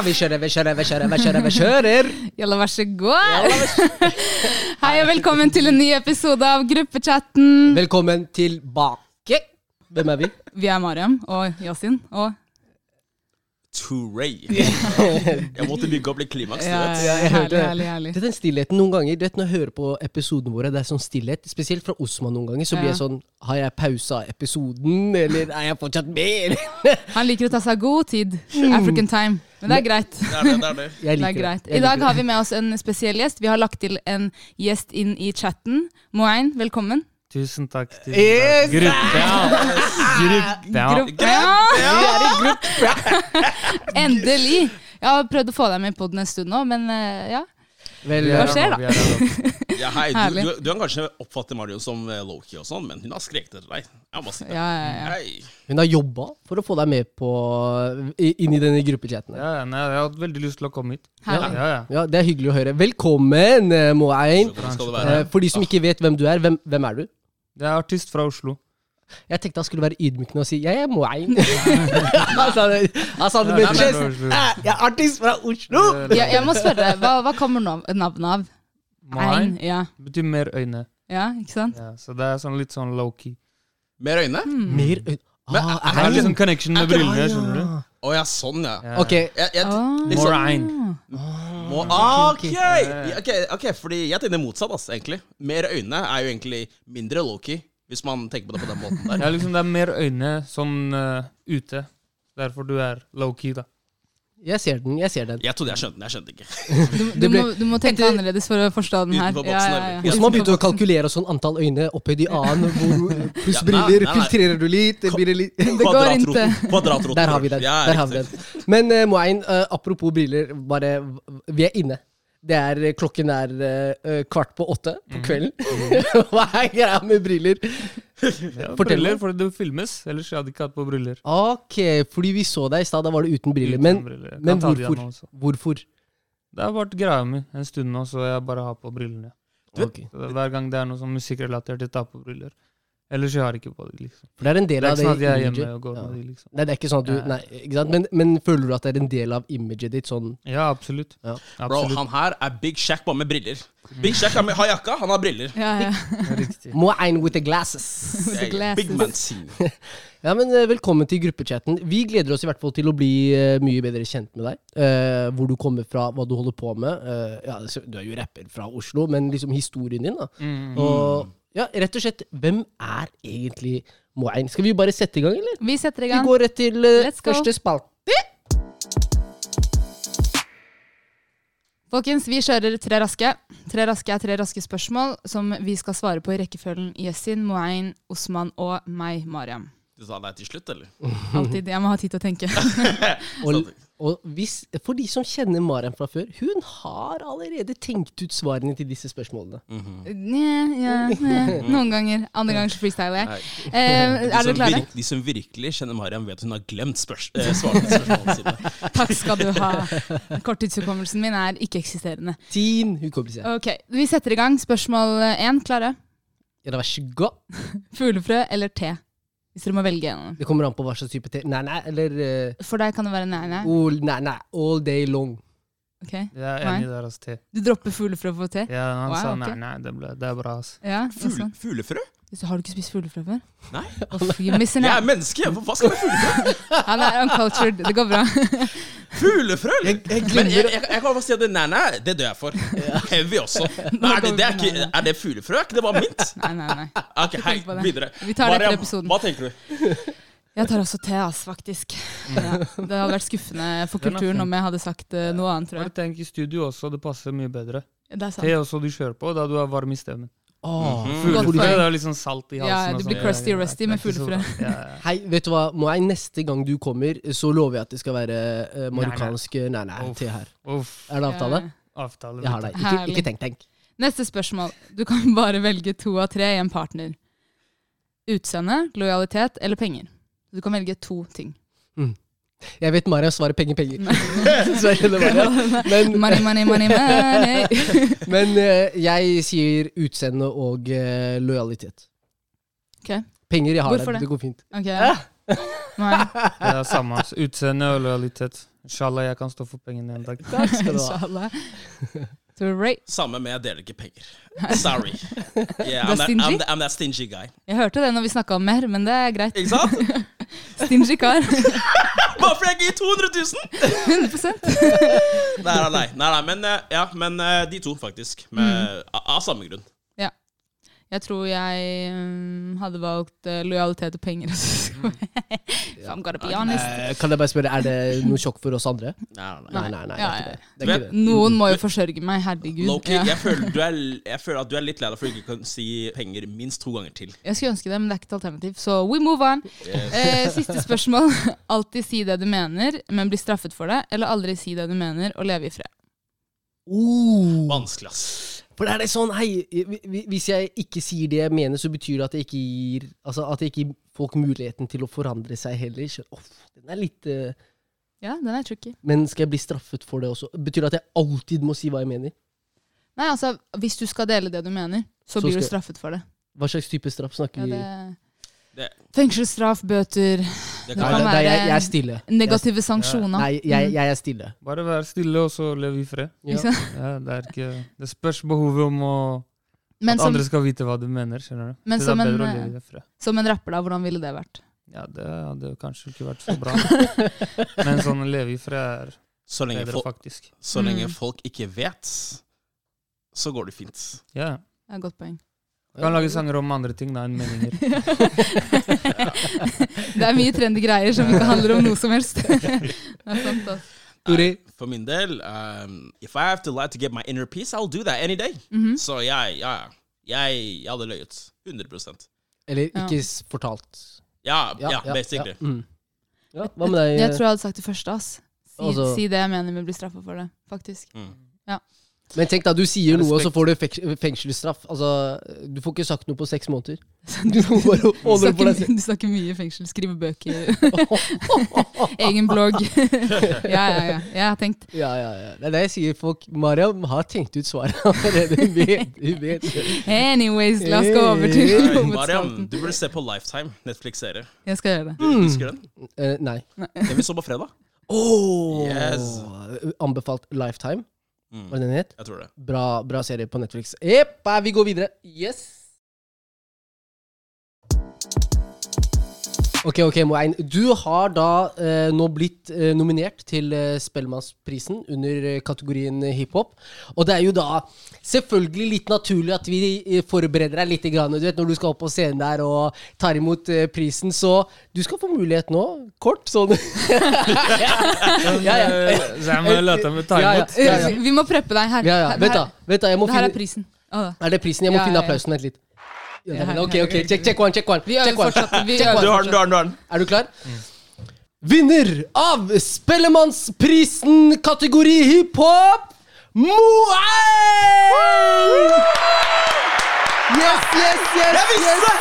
Ja, vi kjører, vi kjører, vi kjører, vi kjører. vi kjører Jalla, vær så god. Hei og velkommen til en ny episode av Gruppechatten. Velkommen tilbake. Hvem er vi? Vi er Mariam og Yasin og Touray. Jeg måtte bygge opp litt klimaks, Ja, ja, herlig, herlig, herlig. Det er den stillheten noen ganger. Du vet Når jeg hører på episodene våre, det er sånn stillhet. Spesielt fra Osman noen ganger. Så blir jeg sånn Har jeg pausa episoden, eller er jeg fortsatt med? Han liker å ta seg god tid. African time. Men det er greit. Det er det, det er det. Jeg Det er greit. I dag har vi med oss en spesiell gjest. Vi har lagt til en gjest inn i chatten. Moein, velkommen. Tusen takk. Tusen Yes! takk. Gruppe, ja. Gruppe, ja. Gruppe, ja. Vi er i gruppe. Endelig! Jeg har prøvd å få deg med på den en stund nå, men eh, ja. Vel, Hva er skjer da? Ja, hei, du, du, du kan kanskje oppfatte Mario som Loki, og sånn, men hun har skreket etter deg. Jeg må si det. Ja, ja, ja. Hei. Hun har jobba for å få deg med på inn i denne gruppechatten. Ja, ja, nei, jeg har hatt veldig lyst til å komme hit. Ja, ja. Ja, Det er hyggelig å høre. Velkommen, eh, det Eh? For de som ikke vet hvem du er, hvem, hvem er du? Jeg er artist fra Oslo. Jeg tenkte han skulle være ydmykende og si 'jeg er Moein'. han sa det, han sa det med Ja, chest. Eh, Jeg er artist fra Oslo! Jeg, jeg må spørre, hva, hva kommer navnet av? Moein Ja. betyr mer øyne. ja, ikke sant? Ja, så det er sånn litt sånn low-key. Mer øyne? Mm. Mer øyne. Men Ah, Det er liksom connection med Er brillene, skjønner du. Å ja, sånn, ja. Ja. Ok, Jeg, jeg, Ah. liksom, More ein. må, ok, ok, ok. fordi jeg tenker motsatt, ass, egentlig. Mer øyne er jo egentlig mindre low-key, hvis man tenker på det på den måten der. Ja, liksom det er mer øyne sånn uh, ute. Derfor du er low-key, da. jeg ser den. Jeg ser den. Jeg trodde jeg skjønte den, jeg skjønte ikke. Du, du, må, du må tenke Etter- annerledes for å forstå den her. Boksen, ja, ja, ja. må man begynne å kalkulere sånn antall øyne opphøyd i annen. Hvor, pluss Ja, briller. Filtrerer du litt? Blir det litt Det går ikke. Kvadratroten. Der har vi den. Ja, Der har vi den. Men uh, Moein, uh, apropos briller, bare Vi er inne. Det er, eh, klokken er uh, kvart på åtte på kvelden. Hva er greia med briller? Ja, Fortell briller, fordi det filmes. Ellers hadde jeg ikke hatt på briller. Ok, fordi vi så deg i stad, da var det uten briller. Uten Men, briller. Men hvorfor? Hvorfor? Det har vært greia mi en stund nå, så jeg bare har på brillene. Okay. Hver gang det er noe sånn musikkrelatert, jeg tar på briller. Ellers jeg har ikke på det, liksom. For det er en Det del er av ikke det sånn at jeg er hjemme og går Ja. med de, liksom. Nei, det er ikke sånn at du Nei, ikke sant? Men, men føler du at det er en del av imaget ditt? Sånn Ja, absolutt. Ja. Bro, absolutt. han her er Big Shack bare med briller. Big Shack har med- har jakka, han har briller. Ja, ja. Riktig. ein with the glasses. With the glasses. Big man scene. Ja, men eh, Velkommen til gruppechatten. Vi gleder oss i hvert fall til å bli uh, mye bedre kjent med deg. Uh, hvor du kommer fra, hva du holder på med. Uh, ja, Du er jo rapper fra Oslo, men liksom historien din. da. Mm. Og ja, rett og slett, hvem er egentlig Moein? Skal vi bare sette i gang, eller? Vi setter i gang. Vi går rett til uh, første spalte. Folkens, vi kjører tre raske. Tre raske er tre raske spørsmål som vi skal svare på i rekkefølgen Yesin, Moein, Osman og meg, Mariam. Du sa nei til slutt, eller? Alltid. Jeg må ha tid til å tenke. Og, og hvis, for de som kjenner Mariam fra før, hun har allerede tenkt ut svarene til disse spørsmålene. Nja, ja, nja. Noen ganger. Andre ganger så freestyler jeg. Eh, er dere klare? Virke, de som virkelig kjenner Mariam, vet hun har glemt spørs eh, svarene til spørsmålene sine. Takk skal du ha. Korttidshukommelsen min er ikke-eksisterende. Tin hukommelse. Ok, Vi setter i gang. Spørsmål én. Klare? Ja, vær så god. Fuglefrø eller te? Hvis dere må velge en. Det kommer an på hva slags type te. Nei, nei, eller uh, For deg kan det være nei, nei. all, nei, nei, all day long. Ok. Jeg er enig der, deres Te. Du dropper fuglefrø for te? Ja, han Wow, sa nei, nei, nei, det, ble, det er bra, Altså. Ja, Fugle, Så har du ikke spist fuglefrø før? Nei. Jeg er menneske! Hva skal med fuglefrø? Han er uncultured. Det går bra. Fuglefrø? Jeg- jeg Men jeg, jeg, jeg kan bare si at det, nei, nei, det dør jeg for. Heavy også. Men er det, det er, ikke, er det fuglefrø? Er ikke det bare mint? Nei, nei, nei. Ok, hei, videre. Vi tar det etter episoden. Hva tenker du? Jeg tar også te, ass, faktisk. Ja, det hadde vært skuffende for kulturen om jeg hadde sagt eh, noe annet, tror Bare jeg. tenk i studio også, det passer mye bedre. Det er sant. Te også du kjører på, da du er varm i stemmen. Åh, mm -hmm. Fuglefrø, det er litt sånn salt i halsen. Ja, du blir crusty Ja, ja, rusty med fuglefrø. Ja, ja. Hei, vet du hva? Moai, neste gang du kommer, så lover jeg at det skal være uh, marokkansk nei-nei-te her. Uff, Er det avtale? avtale. Jeg har deg. Ikke, ikke tenk, tenk. Neste spørsmål. Du kan bare velge to av tre i en partner. Utseende, lojalitet eller penger. Du kan velge to ting. Jeg vet Maria svarer penger, penger. Men, Money, money, money, money. men eh, jeg sier utseende og eh, lojalitet. Ok, Penger, jeg har Hvorfor det. det? Går fint. ok. Nei. Det er samme. Utseende og lojalitet. Inshallah, jeg kan stå for pengene en dag. Takk skal du ha. Right. Samme med jeg deler ikke penger. Sorry. Yeah, I'm, that? I'm, I'm that stingy guy. Jeg hørte det når vi snakka om mer, men det er greit. Ikke sant? Stingy kar. Bare fordi jeg gir 200 000! 100 Nei, nei, nei. nei, men, eh, ja, men eh, de to, faktisk. Med, av, av samme grunn. Jeg tror jeg um, hadde valgt uh, lojalitet og penger. Gonna be honest. Eh, Kan jeg bare spørre, er det noe sjokk for oss andre? Nei, nei, Nei, Ja, ja, det. det. Noen må jo forsørge meg, herregud. Loki, Ja. jeg, føler du er, jeg føler at du er litt lei deg for du ikke kan si penger minst to ganger til. Jeg skulle ønske det, men det er ikke et alternativ. Så we move on. Yes. Uh, siste spørsmål. Alltid si det du mener, men bli straffet for det. Eller aldri si det du mener, og leve i fred. Oh. Vanskelig, ass. For er det sånn, hei, hvi- hvi- hvis jeg ikke sier det jeg mener, så betyr det at jeg ikke gir Altså at jeg ikke gir folk muligheten til å forandre seg heller. Så, Åh, den er litt uh, Ja, den er tricky. Men skal jeg bli straffet for det også? Betyr det at jeg alltid må si hva jeg mener? Nei, altså, hvis du skal dele det du mener, så, Så blir du straffet for det. Hva slags type straff snakker Ja, vi det Det, Fengselsstraff, bøter, det Nei, kan kan være- jeg, jeg er stille. negative sanksjoner. Nei, jeg, jeg er stille. Bare vær stille, og så lev i fred. Ja. Ja, det, er ikke, det spørs behovet om å, Men, at som, andre skal vite hva du mener. skjønner du? Men som en, å eh, som en rapper, da, hvordan ville det vært? Ja, det hadde kanskje ikke vært så bra. Men sånn leve i fred er Så lenge, bedre, folk, faktisk. så lenge Mm. folk ikke vet, så går det fint. Ja. Det er et godt poeng. Du kan lage sanger om andre ting da enn meninger. det er mye trendy greier som ikke handler om noe som helst. det er sant, ass. Tori? For min del, um, if I have to lie to get my inner peace, I'll do that any day. Mhm. Så jeg, ja, jeg, jeg hadde løyet. 100% Eller ikke ja. fortalt. Ja, ja, basically. Ja. Mm. ja. Hva med deg? Jeg tror jeg hadde sagt det første. ass. Si, Altså- si det jeg mener, men bli straffa for det. Faktisk. Mm. Men tenk da, du sier noe, og så får du fengselsstraff. Altså, du får ikke sagt noe på seks måneder. Du bare Du holde deg snakker, selv. du snakker mye i fengsel, skriver bøker, egen blogg. ja, ja, ja. Jeg har tenkt. Ja, ja, ja. Det er det jeg sier. Folk Mariam har tenkt ut svaret allerede. Hun vet, hun vet. Anyways, la oss gå over til Hey, Mariam, du burde se på Lifetime, Netflix-serie. Jeg skal gjøre det. Du Husker den? Eh, nei. Den vi så på fredag? Oh, Yes. Anbefalt Lifetime, Mm, hva den het. jeg tror det. Bra, bra serie på Netflix. Eppa, vi går videre. Yes. Ok, ok, Moein. Du har da eh, nå blitt eh, nominert til eh, Spellemannsprisen under eh, kategorien hiphop. Og det er jo da selvfølgelig litt naturlig at vi eh, forbereder deg litt. Grann, du vet, når du skal opp på scenen der og tar imot eh, prisen. Så du skal få mulighet nå. Kort, sånn. ja, ja. Så jeg må late meg ta Ja, ja. imot. Ja, ja. Vi må preppe deg her. Ja, ja. Vent, da. Vent da, jeg må Det her er prisen. Å, da. Er det prisen? Jeg må Ja, finne ja, ja. applausen. Vent litt. Ok, ok, check, check one, check one. Vi Check one. fortsatt. Vi Check one. Du har den, du har den! du har den. Er du klar? Vinner av Spellemannsprisen kategori hiphop, Moein! Yes, yes, yes! Jeg visste det!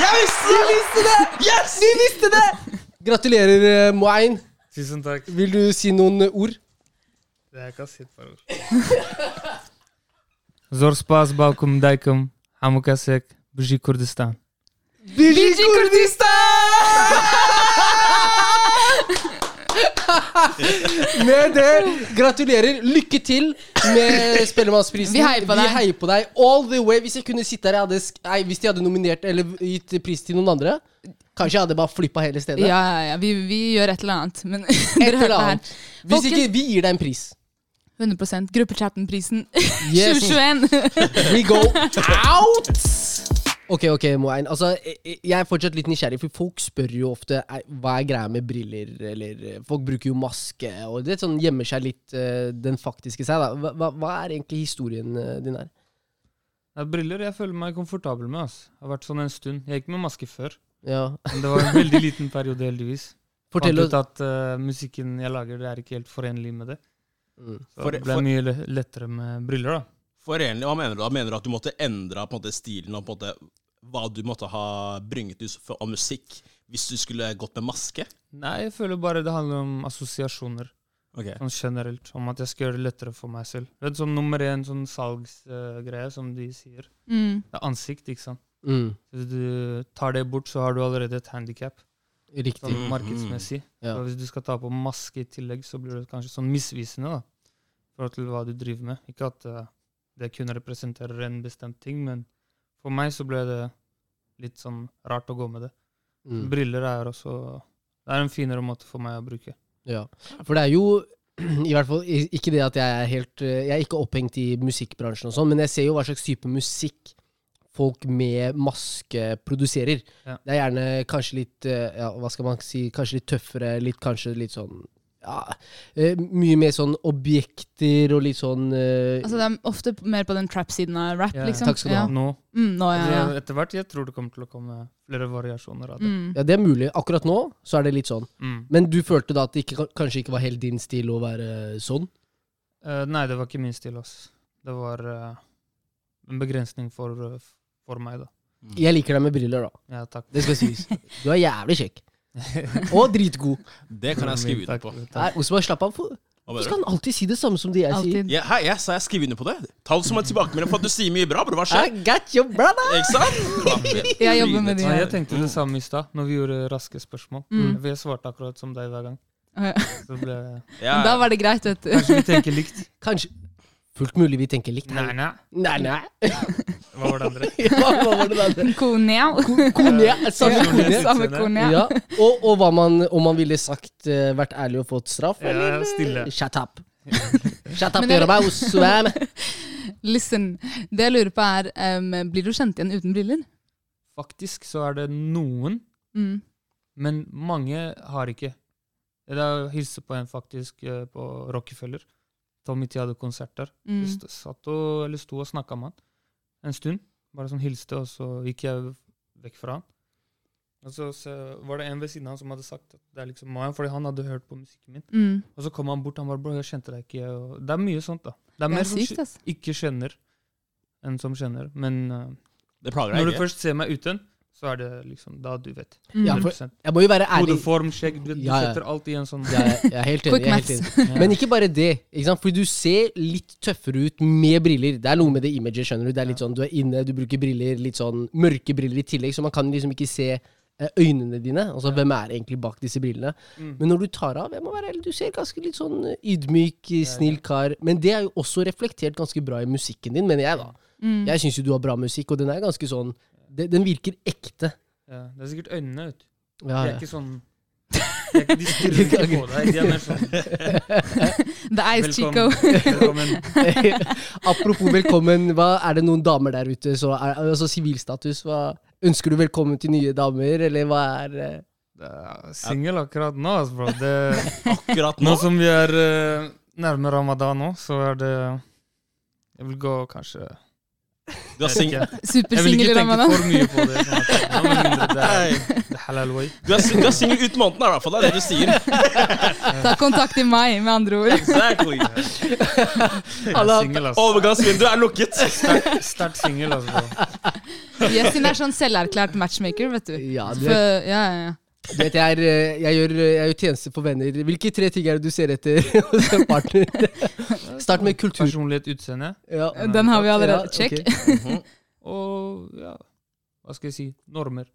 Jeg visste det! Vi visste det! Yes! Vi visste det! Gratulerer, eh, Moein. Tusen takk. Vil du si noen ord? Det er ikke å si et par ord. Zor spas balkum daikum, hamukasek, buji Kurdistan. Biji Med det, gratulerer. Lykke til med Spellemannsprisen. Vi heier på deg. Vi heier på deg all the way. Hvis jeg kunne sitte her, jeg hadde, nei, hvis de hadde nominert eller gitt pris til noen andre, kanskje jeg hadde bare flippa hele stedet. Ja, ja, ja. Vi, vi gjør et eller annet. Men Et eller annet. Hvis ikke, vi gir deg en pris. 100% Gruppechatten-prisen Yes. 2021. We go out! Ok, ok, Moein. Altså, jeg- jeg er fortsatt litt nysgjerrig, for folk spør jo ofte hva er greia med briller, eller eh, Folk bruker jo maske, og det sånn gjemmer seg litt eh, den faktiske seg. da. Hva, hva- er egentlig historien eh, din her? Ja, briller jeg føler meg komfortabel med. ass. Det har vært sånn en stund. Jeg gikk med maske før, Ja. men det var en veldig liten periode, heldigvis. Fortell Fant ut at uh, musikken jeg lager, det er ikke helt forenlig med det. mm. Så For- det ble mye lettere med briller, da. Forenlig, hva mener du da? Mener du at du måtte endre på en måte, stilen og på en måte, hva du måtte ha bringet ut av musikk hvis du skulle gått med maske? Nei, jeg føler bare det handler om assosiasjoner. Ok. Sånn generelt. Om at jeg skal gjøre det lettere for meg selv. Det er sånn nummer én sånn salgsgreie, som de sier. Mm. Det er ansikt, ikke sant. Mm. Hvis du tar det bort, så har du allerede et handikap. Riktig. sånn markedsmessig. markedsmessig. Ja. Så hvis du skal ta på maske i tillegg, så blir det kanskje sånn misvisende da, i forhold til hva du driver med. Ikke at eh, det kun representerer en bestemt ting, men for meg så ble det litt sånn rart å gå med det. Mm. Briller er også Det er en finere måte for meg å bruke. Ja, for det er jo i hvert fall ikke det at jeg er helt Jeg er ikke opphengt i musikkbransjen og sånn, men jeg ser jo hva slags type musikk folk med maske produserer. Ja. Det er gjerne kanskje litt eh, Ja, hva skal man si? Kanskje litt tøffere, litt kanskje litt sånn ja, eh, Mye mer sånn objekter og litt sånn uh, Altså, det er ofte mer på den trap-siden av rap, Ja, liksom. takk skal du ha. Ja. Nå, Mm, nå, ja, ja. Etter hvert jeg tror det kommer til å komme flere variasjoner av det. Mm. Ja, det er mulig. Akkurat nå så er det litt sånn. Mm. Men du følte da at det ikke, kanskje ikke var helt din stil å være sånn? Uh, nei, det var ikke min stil. ass. Det var uh, en begrensning for, eh, for meg, da. Jeg liker deg med briller, da. Ja, takk. Det skal sies. Du er jævlig kjekk. Og dritgod. Det kan jeg skrive under på. Nei, Osman, slapp av. For- Du skal han alltid si det samme som det jeg sier. Ja, hei, jeg sa jeg skriver under på det. Ta det som en tilbakemelding for at du sier mye bra, bror. Hva I skjer? got you, brother! Ikke sant? Klapp. Jeg jobber med det Ja, her. jeg tenkte det samme i stad, når vi gjorde raske spørsmål. Mm. Vi svarte akkurat som deg hver gang. Ja. Så ble Ja, Men da var det greit, vet du. Kanskje vi tenker likt. Kanskje Fullt mulig vi tenker likt. Nei, nei. nei. nei. Hva var det andre? hva, hva var det. Samme konia. Samme kone. Ja. Og, og hva man, om man ville sagt uh, vært ærlig og fått straff, Ja, eller stille. eh, shut up. Shut up, Men jeg- gjør meg Osman. Listen. Det jeg lurer på, er um, Blir du kjent igjen uten briller? Faktisk så er det noen, Mm. men mange har ikke. Det å hilse på en faktisk eh, på Rockefeller. Tommy T hadde konserter. Mm. Jeg Satt og, eller sto og snakka med han en stund. Bare sånn hilste, og så gikk jeg vekk fra han. Og så, så var det en ved siden av han som hadde sagt at det er liksom Mayan, fordi han hadde hørt på musikken min. Mm. Og så kom han bort han bare 'Bro, jeg kjente deg ikke'. Og det er mye sånt, da. Det er Det mer er som sykt, skj- altså. ikke kjenner enn som kjenner. Men uh, når du først ser meg uten, så er det liksom da du vet. Mm. Ja, for- 100%. Jeg må jo være ærlig. Hodeform, skjegg, du, du Ja, ja. setter alt i en sånn Ja, jeg, jeg er helt enig. Er helt enig. Men ikke bare det. Ikke sant? Fordi du ser litt tøffere ut med briller. Det er noe med det imaget, skjønner du. Det er litt sånn, Du er inne, du bruker briller, litt sånn mørke briller i tillegg, så man kan liksom ikke se eh, øynene dine. Altså, Hvem er egentlig bak disse brillene? Mm. Men når du tar av, jeg må være ærlig, du ser ganske litt sånn ydmyk, snill kar. Men det er jo også reflektert ganske bra i musikken din, mener jeg, da. Mm. Jeg syns jo du har bra musikk, og den er ganske sånn Den, den virker ekte. ja, Det er sikkert øynene, vet du. Ja, det er ja. ikke sånn er ikke, de stirrer ikke på deg. De er mer sånn The Ice Chico. Velkommen. Apropos velkommen, hva, er det noen damer der ute? Så er, altså Sivilstatus, hva Ønsker du velkommen til nye damer, eller hva er eh? Er Singel akkurat nå, altså, bro. Det, Akkurat nå. nå som vi er uh, nærme ramadan nå, så er det Jeg vil gå kanskje Du er vet singel. ikke. Jeg vil ikke tenke for mye på det. Sånn at, ja, med mindre det er, det er halal way. Du er, er singel ut måneden, i hvert fall. Det er det du sier. Ta kontakt i meg, med andre ord. Exactly. Altså. Overgangsvinduet er lukket. Sterkt singel, altså. Yesin er sånn selverklært matchmaker, vet du. Ja, du For, ja, ja, ja. du vet jeg, er, eh, jeg, gjør, jeg gjør tjeneste for venner. Hvilke tre ting er det du ser etter hos en partner? Start med kultur. Personlighet, utseende. Ja. Den har vi allerede. Check. Mhm. Og ja, hva skal jeg si normer.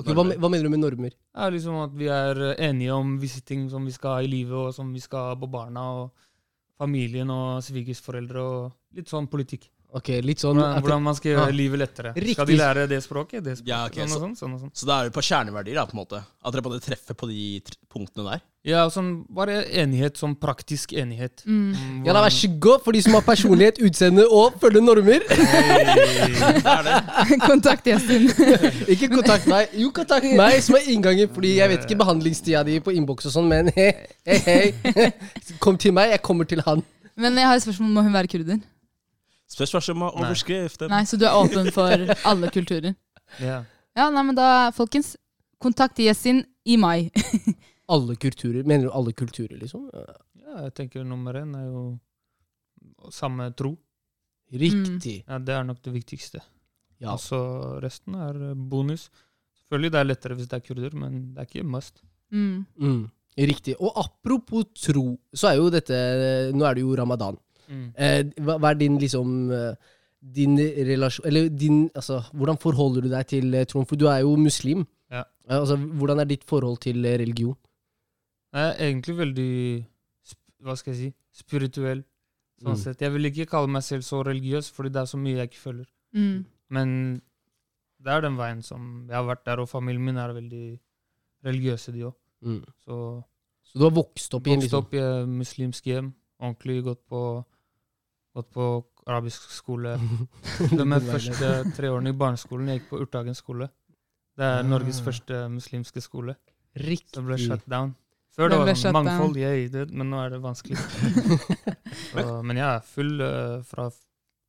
Okay, hva, hva mener du med normer? Det er liksom at vi er eh, enige om visse ting som vi skal ha i livet, og som vi skal ha på barna og familien og svigersforeldre og litt sånn politikk. Ok, litt sånn Hvordan, hvordan man skal gjøre ja. livet lettere. Riktig. Skal de lære det språket? Det språket Ja, okay, sånn så- sånn, sånn sånn. Så da er vi på kjerneverdier, da, på en måte. At dere måte treffer på de tr- punktene der. Ja, sånn bare enighet, sånn praktisk enighet. Mm. Hvordan... Ja, da, vær så god for de som har personlighet, utseende og følger normer. Er. Kontakt Justin. Ikke kontakt meg. Jo, kontakt meg som er inngangen, fordi jeg vet ikke behandlingstida di på innboks og sånn, men hei, hei, hei. Kom til meg, jeg kommer til han. Men jeg har et spørsmål. Må hun være kurder? Spørsmål som er overskrift. Nei, Så du er åpen for alle kulturer? Ja. Ja, nei, men da, folkens. Kontakt Yesin i mai. Alle kulturer. Mener du alle kulturer, liksom? ja, jeg tenker nummer én er jo samme tro. Riktig. Ja, Det er nok det viktigste. Ja. Og så resten er bonus. Selvfølgelig det er lettere hvis det er kurder, men det er ikke must. Mm. Mm. Riktig. Og apropos tro, så er jo dette Nå er det jo ramadan. Eh, hva, hva er din liksom eh, Din relasjon Eller din Altså, hvordan forholder du deg til eh, troen? For du er jo muslim. Ja, altså, hvordan er ditt forhold til religion? Jeg er egentlig veldig Hva skal jeg si? Spirituell. Sånn Mm. sett. Jeg vil ikke kalle meg selv så religiøs, fordi det er så mye jeg ikke føler. Mm. Men det er den veien som Jeg har vært der, og familien min er veldig religiøse, de òg. Mm. Så Så du har vokst opp i en vokste liksom opp i et muslimsk hjem. Ordentlig gått på, gått på arabisk skole. De første tre årene i barneskolen jeg gikk på Urtagen skole. Det er Norges Ah. første muslimske skole. Riktig. Det ble shut down. Før Det var sånn mangfold, yay, det, men nå er det vanskelig. Så, men jeg er full uh, fra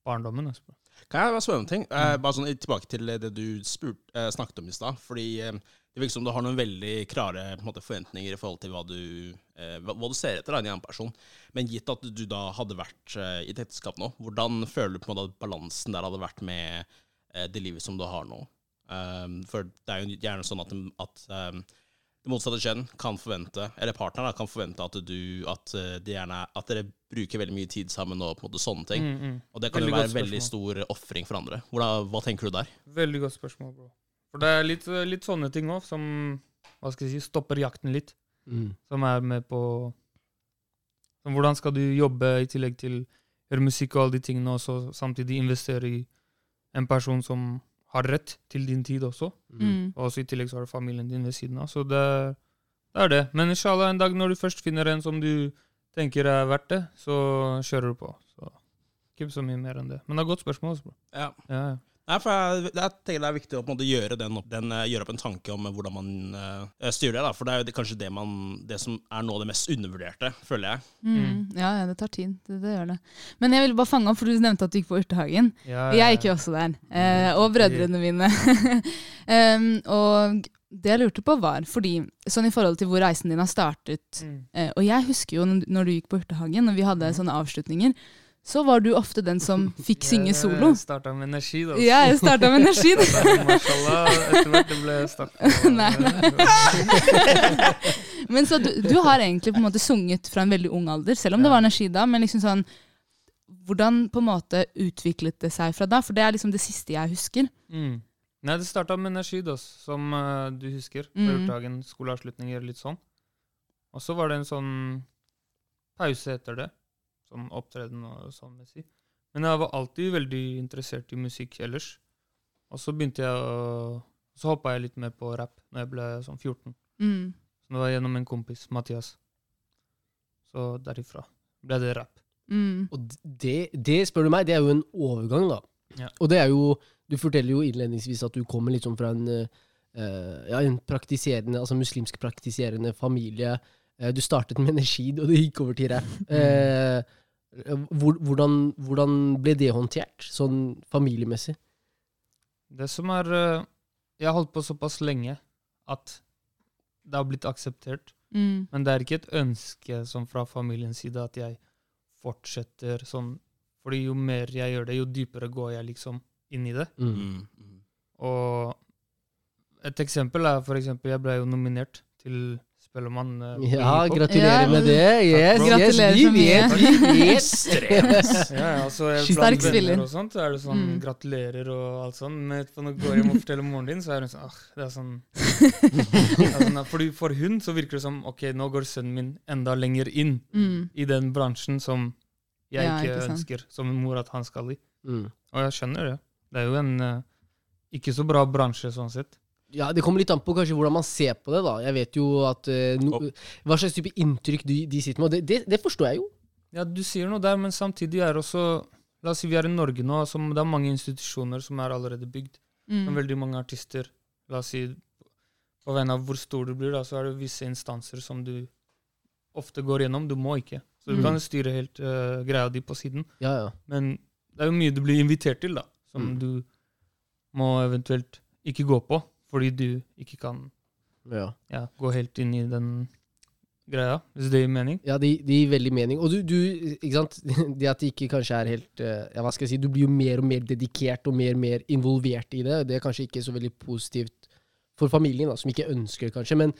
barndommen. Altså. Kan jeg bare spørre om en ting? Eh, bare sånn Tilbake til det du spurt, eh, snakket om i stad. Fordi eh, det virker som du har noen veldig klare på en måte, forventninger i forhold til hva du, eh, hva, du ser etter av en annen person. Men gitt at du da hadde vært eh, i et ekteskap nå, hvordan føler du på en måte at balansen der hadde vært med eh, det livet som du har nå? Um, for det er jo gjerne sånn at, at um, det motsatte kjønn kan forvente, eller partneren kan forvente at du at, eh, de gjerne, at dere bruker veldig mye tid sammen og på en måte sånne ting. Mm, mm. Og det kan Veldig jo være en veldig stor ofring for andre. Hvordan, hva tenker du der? Veldig godt spørsmål, bro. For det er litt, litt sånne ting òg som hva skal jeg si, stopper jakten litt. Mm. Som er med på som Hvordan skal du jobbe i tillegg til gjøre musikk og alle de tingene, og så samtidig investere i en person som har rett til din tid også. Mm. Og også i tillegg så har du familien din ved siden av. Så det, det er det. Men inshallah, en dag når du først finner en som du tenker er verdt det, så kjører du på. Så ikke så mye mer enn det. Men det er et godt spørsmål. Også, bro. Ja. Ja, ja. Nei, for jeg, jeg tenker det er viktig å på en måte gjøre, den, opp- den, eh, gjøre opp en tanke om hvordan man uh, styrer det. Da. For det er jo det, kanskje det, man, det som er noe av det mest undervurderte, føler jeg. Mm. Ja, ja, det tar tid. Det, det gjør det. Men jeg ville bare fange opp, for du nevnte at du gikk på Urtehagen. Ja, ja, Jeg gikk jo også der. Eh, og brødrene mine. um, og det jeg lurte på, var fordi sånn i forhold til hvor reisen din har startet Mm. eh, Og jeg husker jo når når du gikk på Urtehagen, og vi hadde sånne avslutninger, så var du ofte den som fikk synge solo. Jeg starta med energi, da. Ja, jeg starta med energi. Mashallah, etter hvert det ble starta. Nei. Men så du, du har egentlig på en måte sunget fra en veldig ung alder, selv om det var energi da. Men liksom sånn Hvordan på en måte utviklet det seg fra da? For det er liksom det siste jeg husker. Mm. Nei, det starta med energi, da, som uh, du husker. På Mm. Urtagen, skoleavslutninger, litt sånn. Og så var det en sånn pause etter det. Sånn opptreden og sånn messig. Men jeg var alltid veldig interessert i musikk ellers. Og så begynte jeg å Så hoppa jeg litt mer på rap når jeg ble sånn 14. Mm. Så det var gjennom en kompis, Mathias. Så derifra ble det rap. Mm. Og det, det, spør du meg, det er jo en overgang, da. Ja. Og det er jo Du forteller jo innledningsvis at du kommer litt sånn fra en, uh, ja, en praktiserende, altså muslimsk praktiserende familie. Uh, du startet med energi, og det gikk over til rap. Eh, hvor, hvordan, hvordan ble det håndtert, sånn familiemessig? Det som er eh, Jeg har holdt på såpass lenge at det har blitt akseptert. Mm. Men det er ikke et ønske sånn fra familiens side at jeg fortsetter sånn. Fordi jo mer jeg gjør det, jo dypere går jeg liksom inn i det. Mm. Mm. Mm. Og et eksempel er for eksempel Jeg ble jo nominert til Spellemann. eh, på Ja, gratulerer Ja. med det. Yes, yes, vi vet, vi vet. Ja, ja, altså Sterk blant spiller. venner og sånt, så er det sånn Mm. gratulerer og alt sånn. Men etterpå når du går hjem og forteller moren din, så er hun sånn ah, det er sånn, er sånn Fordi For hun så virker det som ok, nå går sønnen min enda lenger inn Mm. i den bransjen som jeg Ja, ikke, ikke ønsker som en mor at han skal i. Mm. Og jeg skjønner det. Det er jo en uh, ikke så bra bransje sånn sett. Ja, Det kommer litt an på kanskje hvordan man ser på det. da. Jeg vet jo at eh, no, Hva slags type inntrykk de, de sitter med. det, det, det forstår jeg jo. Ja, du sier noe der, men samtidig er også La oss si vi er i Norge nå, altså, det er mange institusjoner som er allerede bygd. Mm. Men veldig mange artister. La oss si på vegne av hvor stor du blir, da, så er det visse instanser som du ofte går gjennom. Du må ikke. Så du Mm. kan styre helt uh, greia di på siden. Ja, ja. Men det er jo mye du blir invitert til, da, som Mm. du må eventuelt ikke gå på, fordi du ikke kan ja. ja, gå helt inn i den greia, hvis det gir mening. Ja, det de gir veldig mening. Og du, du, ikke sant? Det at det ikke kanskje er helt eh, Ja, hva skal jeg si? Du blir jo mer og mer dedikert og mer og mer involvert i det. Det er kanskje ikke så veldig positivt for familien, da, som ikke ønsker kanskje. Men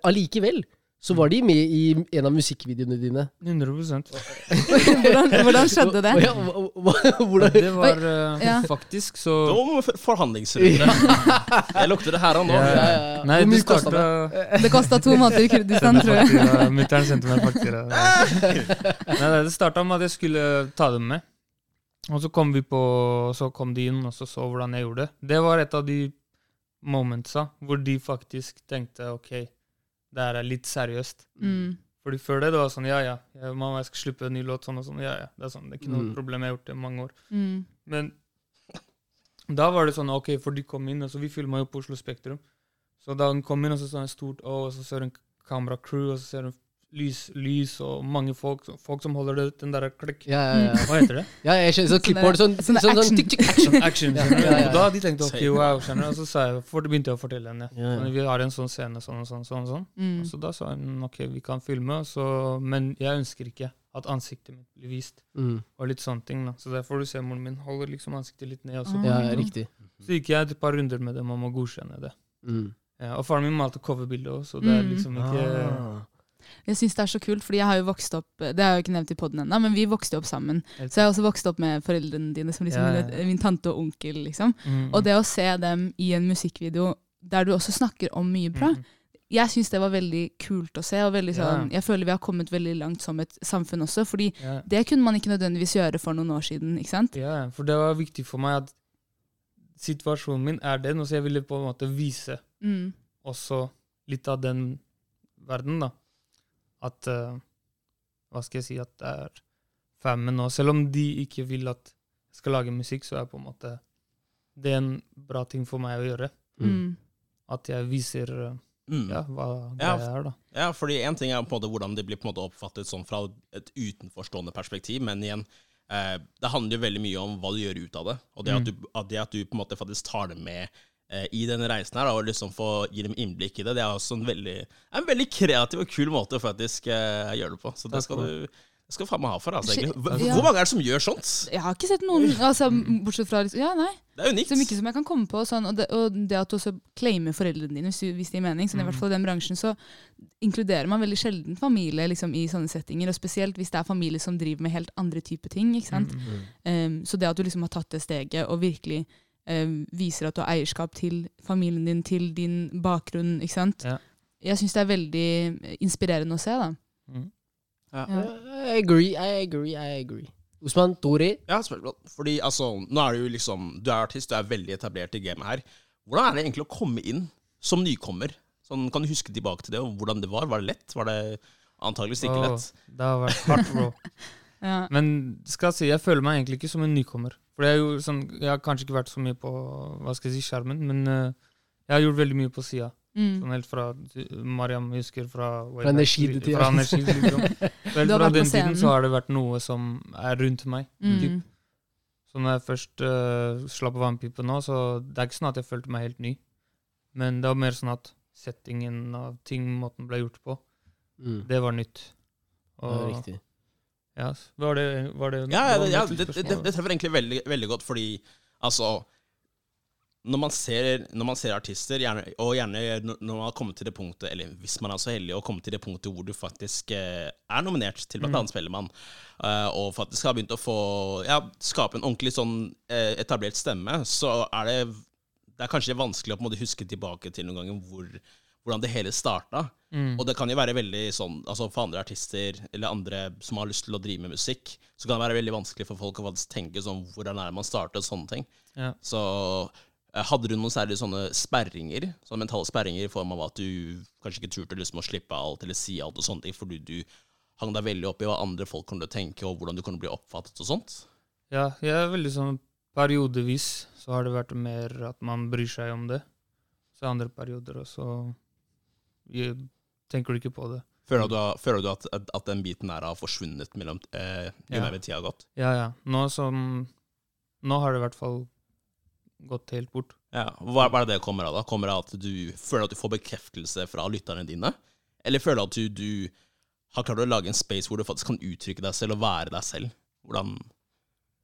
allikevel. allikevel så var de med i en av musikkvideoene dine. 100 hvordan, hvordan skjedde det? Hvordan, Det var uh, Ja. faktisk så Nå må vi forhandlingsrunde. Jeg lukter det her og nå. Ja, ja. Nei, det starta Det kosta to måneder i Kurdistan, tror jeg. Mutter'n sendte meg faktura. Nei, nei, det starta med at jeg skulle ta dem med. Og så kom vi på Så kom de inn og så så hvordan jeg gjorde det. Det var et av de momentsa hvor de faktisk tenkte OK, det her er litt seriøst. Mm. Fordi før det, det var sånn ja, ja, jeg, mamma, jeg skal slippe en ny låt, sånn og sånn. Ja, ja. Det er sånn, det er ikke noe Mm. problem, jeg har gjort det i mange år. Mm. Men da var det sånn, ok, for de kom inn, altså vi filma jo på Oslo Spektrum. Så da hun kom inn, og så så en stort Å, og så ser hun en kameracrew, og så ser du lys, lys og mange folk, folk som holder det, den der klikk. ja, ja, ja. Hva heter det? ja, jeg skjønner. Sånn klipper. sånn, sånn, sånn, action. tikk, tikk, action. Action. Ja, skjønner ja, ja. Og da de tenkte ok, wow, skjønner? Og så sa jeg, for begynte jeg å fortelle henne. Ja, ja. Sånn, vi har en sånn scene, sånn og sånn, sånn, sånn. Mm. Og så da sa hun ok, vi kan filme, så, men jeg ønsker ikke at ansiktet mitt blir vist. Mm. Og litt sånne ting da. Så derfor du ser moren min holder liksom ansiktet litt ned. Også, Ah. Ja, riktig. så gikk jeg et par runder med dem om å godkjenne det. Mm. Ja, og faren min malte coverbildet òg, så det er Mm. liksom ikke Ah. Jeg syns det er så kult, fordi jeg har jo vokst opp Det har jeg jo ikke nevnt i poden ennå, men vi vokste opp sammen. Så jeg har også vokst opp med foreldrene dine som liksom Ja, ja, ja. min tante og onkel, liksom. Mm, Og det å se dem i en musikkvideo der du også snakker om mye bra, mm, jeg syns det var veldig kult å se. og veldig Ja. sånn, Jeg føler vi har kommet veldig langt som et samfunn også, fordi ja, det kunne man ikke nødvendigvis gjøre for noen år siden. ikke sant? ja, for det var viktig for meg at situasjonen min er den, og så jeg ville på en måte vise Mm. også litt av den verden, da. At uh, Hva skal jeg si At det er famen nå. Selv om de ikke vil at jeg skal lage musikk, så er på en måte det en bra ting for meg å gjøre. Mm. Mm. At jeg viser uh, Mm. ja, hva Ja, er, da. Ja, fordi en ting er på en måte hvordan det blir på en måte oppfattet sånn fra et utenforstående perspektiv, men igjen, eh, det handler jo veldig mye om hva du gjør ut av det. Og det, at, Mm. du, at det at du på en måte faktisk tar det med i denne reisen her, da, og liksom få gi dem innblikk i det, det er også en veldig, en veldig kreativ og kul måte å faktisk uh, gjøre det på. Så det skal du det skal faen meg ha for. Altså, egentlig. Hvor, ja. mange er det som gjør sånt? Jeg har ikke sett noen, altså, bortsett fra liksom, Ja, nei. Det er unikt. Så mye som jeg kan komme på. Sånn, og, det, og det at du også claimer foreldrene dine, hvis, du- hvis det gir mening. Sånn, I Mm. hvert fall i den bransjen så inkluderer man veldig sjelden familie liksom, i sånne settinger. Og spesielt hvis det er familie som driver med helt andre typer ting. ikke sant? Mm. Um, så det at du liksom har tatt det steget og virkelig viser at du har eierskap til familien din, til din bakgrunn, ikke sant. Ja. Jeg syns det er veldig inspirerende å se. da. Mm. Ja. Ja. I agree, I agree, I agree. Osman, Tori? Ja, spørsmål. Fordi altså, nå er du jo liksom Du er artist, du er veldig etablert i gamet her. Hvordan er det egentlig å komme inn som nykommer? Sånn, kan du huske tilbake til det, og hvordan det var? Var det lett? Var det antageligvis ikke lett? det har vært hardt, bro. Ja. Men skal jeg si, jeg føler meg egentlig ikke som en nykommer. For jeg, sånn, jeg har kanskje ikke vært så mye på hva skal jeg si, skjermen, men uh, jeg har gjort veldig mye på sida. Mm. Sånn helt fra Mariam husker fra Fra energitida. Fra energi, liksom. Helt fra den tiden så har det vært noe som er rundt meg. Mm. Typ. Så når jeg først uh, slapp vannpipa nå, så det er ikke sånn at jeg følte meg helt ny. Men det var mer sånn at settingen av ting, måten ble gjort på, Mm. det var nytt. Og, det er riktig. Ja, var det, var det Ja, ja, ja det, det, det, treffer egentlig veldig, veldig godt, fordi altså når man, ser, når man ser artister, gjerne, og gjerne når man har kommet til det punktet Eller hvis man er så heldig å komme til det punktet hvor du faktisk eh, er nominert til blant Mm. Spellemann, eh, og faktisk har begynt å få ja, skape en ordentlig sånn eh, etablert stemme, så er det Det er kanskje vanskelig å på en måte huske tilbake til noen ganger hvor, hvordan det hele starta. Mm. Og det kan jo være veldig sånn altså For andre artister eller andre som har lyst til å drive med musikk, så kan det være veldig vanskelig for folk å tenke sånn hvordan er det man starter sånne ting. Ja. Så eh, hadde du noen særlig sånne sperringer, sånne mentale sperringer i form av at du kanskje ikke turte liksom å slippe alt eller si alt og sånne ting, fordi du hang deg veldig opp i hva andre folk kommer til å tenke, og hvordan du kommer til å bli oppfattet og sånt? Ja, jeg er veldig sånn Periodevis så har det vært mer at man bryr seg om det. Så andre perioder, og så jeg, tenker du ikke på det. Føler du, føler du at, at, at den biten her har forsvunnet mellom eh, jo Ja. mer tida har gått? Ja, ja. Nå som Nå har det i hvert fall gått helt bort. Ja, hva, hva er det det kommer av? da? Kommer det at du føler at du får bekreftelse fra lytterne dine? Eller føler du at du, du har klart å lage en space hvor du faktisk kan uttrykke deg selv og være deg selv? Hvordan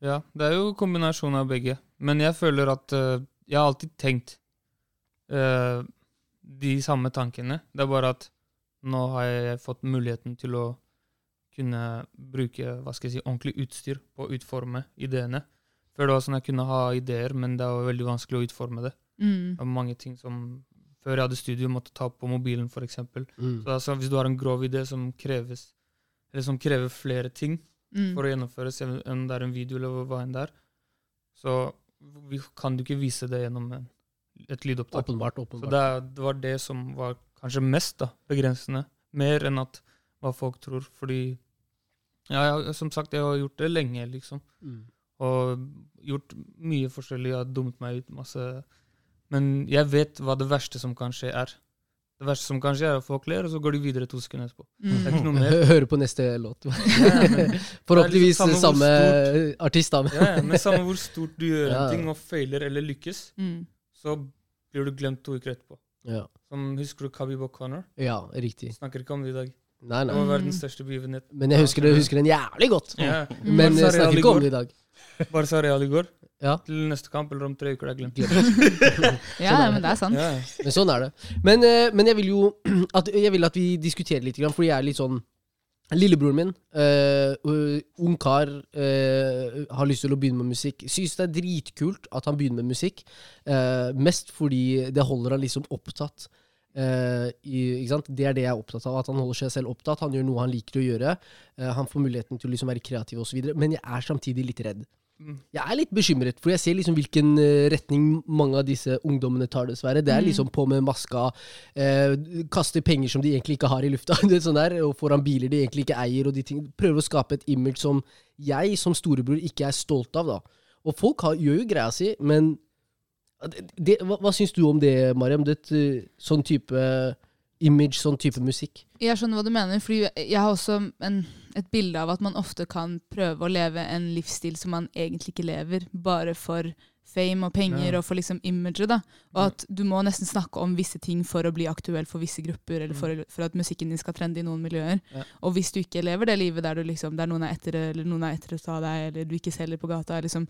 Ja, det er jo kombinasjon av begge. Men jeg føler at uh, Jeg har alltid tenkt eh, de samme tankene. Det er bare at nå har jeg fått muligheten til å kunne bruke hva skal jeg si, ordentlig utstyr på å utforme ideene. Før det var sånn jeg kunne ha ideer, men det var veldig vanskelig å utforme det. Mm. Det var mange ting som Før jeg hadde studio, måtte ta opp på mobilen, f.eks. Så Mm. altså, hvis du har en grov idé som kreves eller som krever flere ting Mm. for å gjennomføres, enn enn det er en video eller hva enn det er, så vi kan du ikke vise det gjennom en, et lydopptak. Åpenbart. Så det, det var det som var kanskje mest da, begrensende. Mer enn at hva folk tror. Fordi ja, jeg, som sagt, jeg har gjort det lenge, liksom. Mm. Og gjort mye forskjellig. Jeg har dummet meg ut masse. Men jeg vet hva det verste som kan skje, er. Det verste som kan skje, er at folk ler, og så går de videre to sekunder etterpå. Det er Mm. ikke noe mer. Hø- Høre på neste låt. Ja, Forhåpentligvis liksom samme samme artist, da. ja, ja, men samme hvor stort du gjør Ja. en ting, og feiler eller lykkes, Mm. Så blir du glemt to uker etterpå. Ja. Som Husker du Khabib O'Connor? ja, riktig. Snakker ikke om det i dag. Nei, nei. Det var Mm. verdens største begivenhet. Men jeg husker, det, husker den jævlig godt. Ja. Men jeg snakker ikke om det i dag. Barca Real i går. Ja. Til neste kamp, eller om tre uker. Det er glemt. Ja, men det er sant. Ja. Men sånn er det. Men, eh, men jeg vil jo at, jeg vil at vi diskuterer litt, for fordi jeg er litt sånn Lillebroren min, eh, uh, ung kar, eh, har lyst til å begynne med musikk. Syns det er dritkult at han begynner med musikk. eh, mest fordi det holder han liksom opptatt. eh, i? Det er det jeg er opptatt av. At han holder seg selv opptatt. Han gjør noe han liker å gjøre. Eh, han får muligheten til å liksom være kreativ osv. Men jeg er samtidig litt redd. Mm. Jeg er litt bekymret, for jeg ser liksom hvilken eh, retning mange av disse ungdommene tar, dessverre. Det er Mm. liksom på med maska, eh, kaster penger som de egentlig ikke har i lufta, sånn der, og foran biler de egentlig ikke eier, og de ting. Prøver å skape et image som jeg som storebror ikke er stolt av, da. Og folk har, gjør jo greia si, men det, det, hva, hva syns du om det, Mariam? Det, eh, sånn type image, sånn type musikk? Jeg skjønner hva du mener, fordi jeg har også en, et bilde av at man ofte kan prøve å leve en livsstil som man egentlig ikke lever, bare for fame og penger Ja. og for liksom imaget. da. Og at du må nesten snakke om visse ting for å bli aktuell for visse grupper, eller for, for at musikken din skal trende i noen miljøer. Ja. Og hvis du ikke lever det livet der, du liksom, der noen er etter eller noen er etter å ta deg, eller du ikke selger på gata, liksom,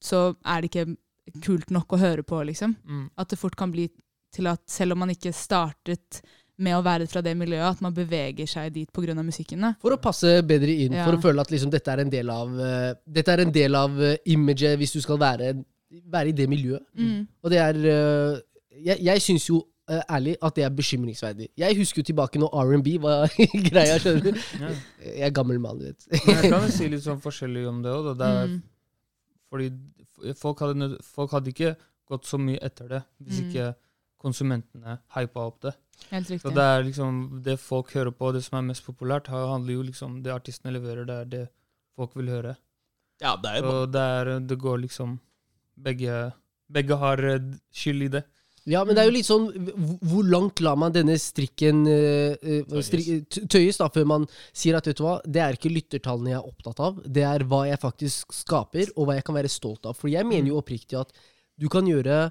så er det ikke kult nok å høre på, liksom. Mm. At det fort kan bli til at selv om man ikke startet med å være fra det miljøet, at man beveger seg dit pga. musikken. Da. For å passe bedre inn, Ja. for å føle at liksom dette er en del av uh, Dette er en del av uh, imaget hvis du skal være, være i det miljøet. Mm. Og det er uh, Jeg, jeg syns jo uh, ærlig at det er bekymringsverdig. Jeg husker jo tilbake når R&B var greia, skjønner du. Ja. Jeg er gammel mann, du vet. Men jeg kan jo si litt sånn forskjellig om det òg. Mm. Fordi folk hadde, folk hadde ikke gått så mye etter det hvis Mm. ikke konsumentene hypa opp det. Helt Så riktig. det er liksom det folk hører på, det som er mest populært, handler jo liksom Det artistene leverer, det er det folk vil høre. Ja, det er jo Så det, er, det går liksom Begge, begge har eh, skyld i det. Ja, men det er jo litt sånn hvor- Hvor langt lar man denne strikken uh, strik, tøyes, da, før man sier at vet du hva, det er ikke lyttertallene jeg er opptatt av, det er hva jeg faktisk skaper, og hva jeg kan være stolt av. For jeg mener jo oppriktig at du kan gjøre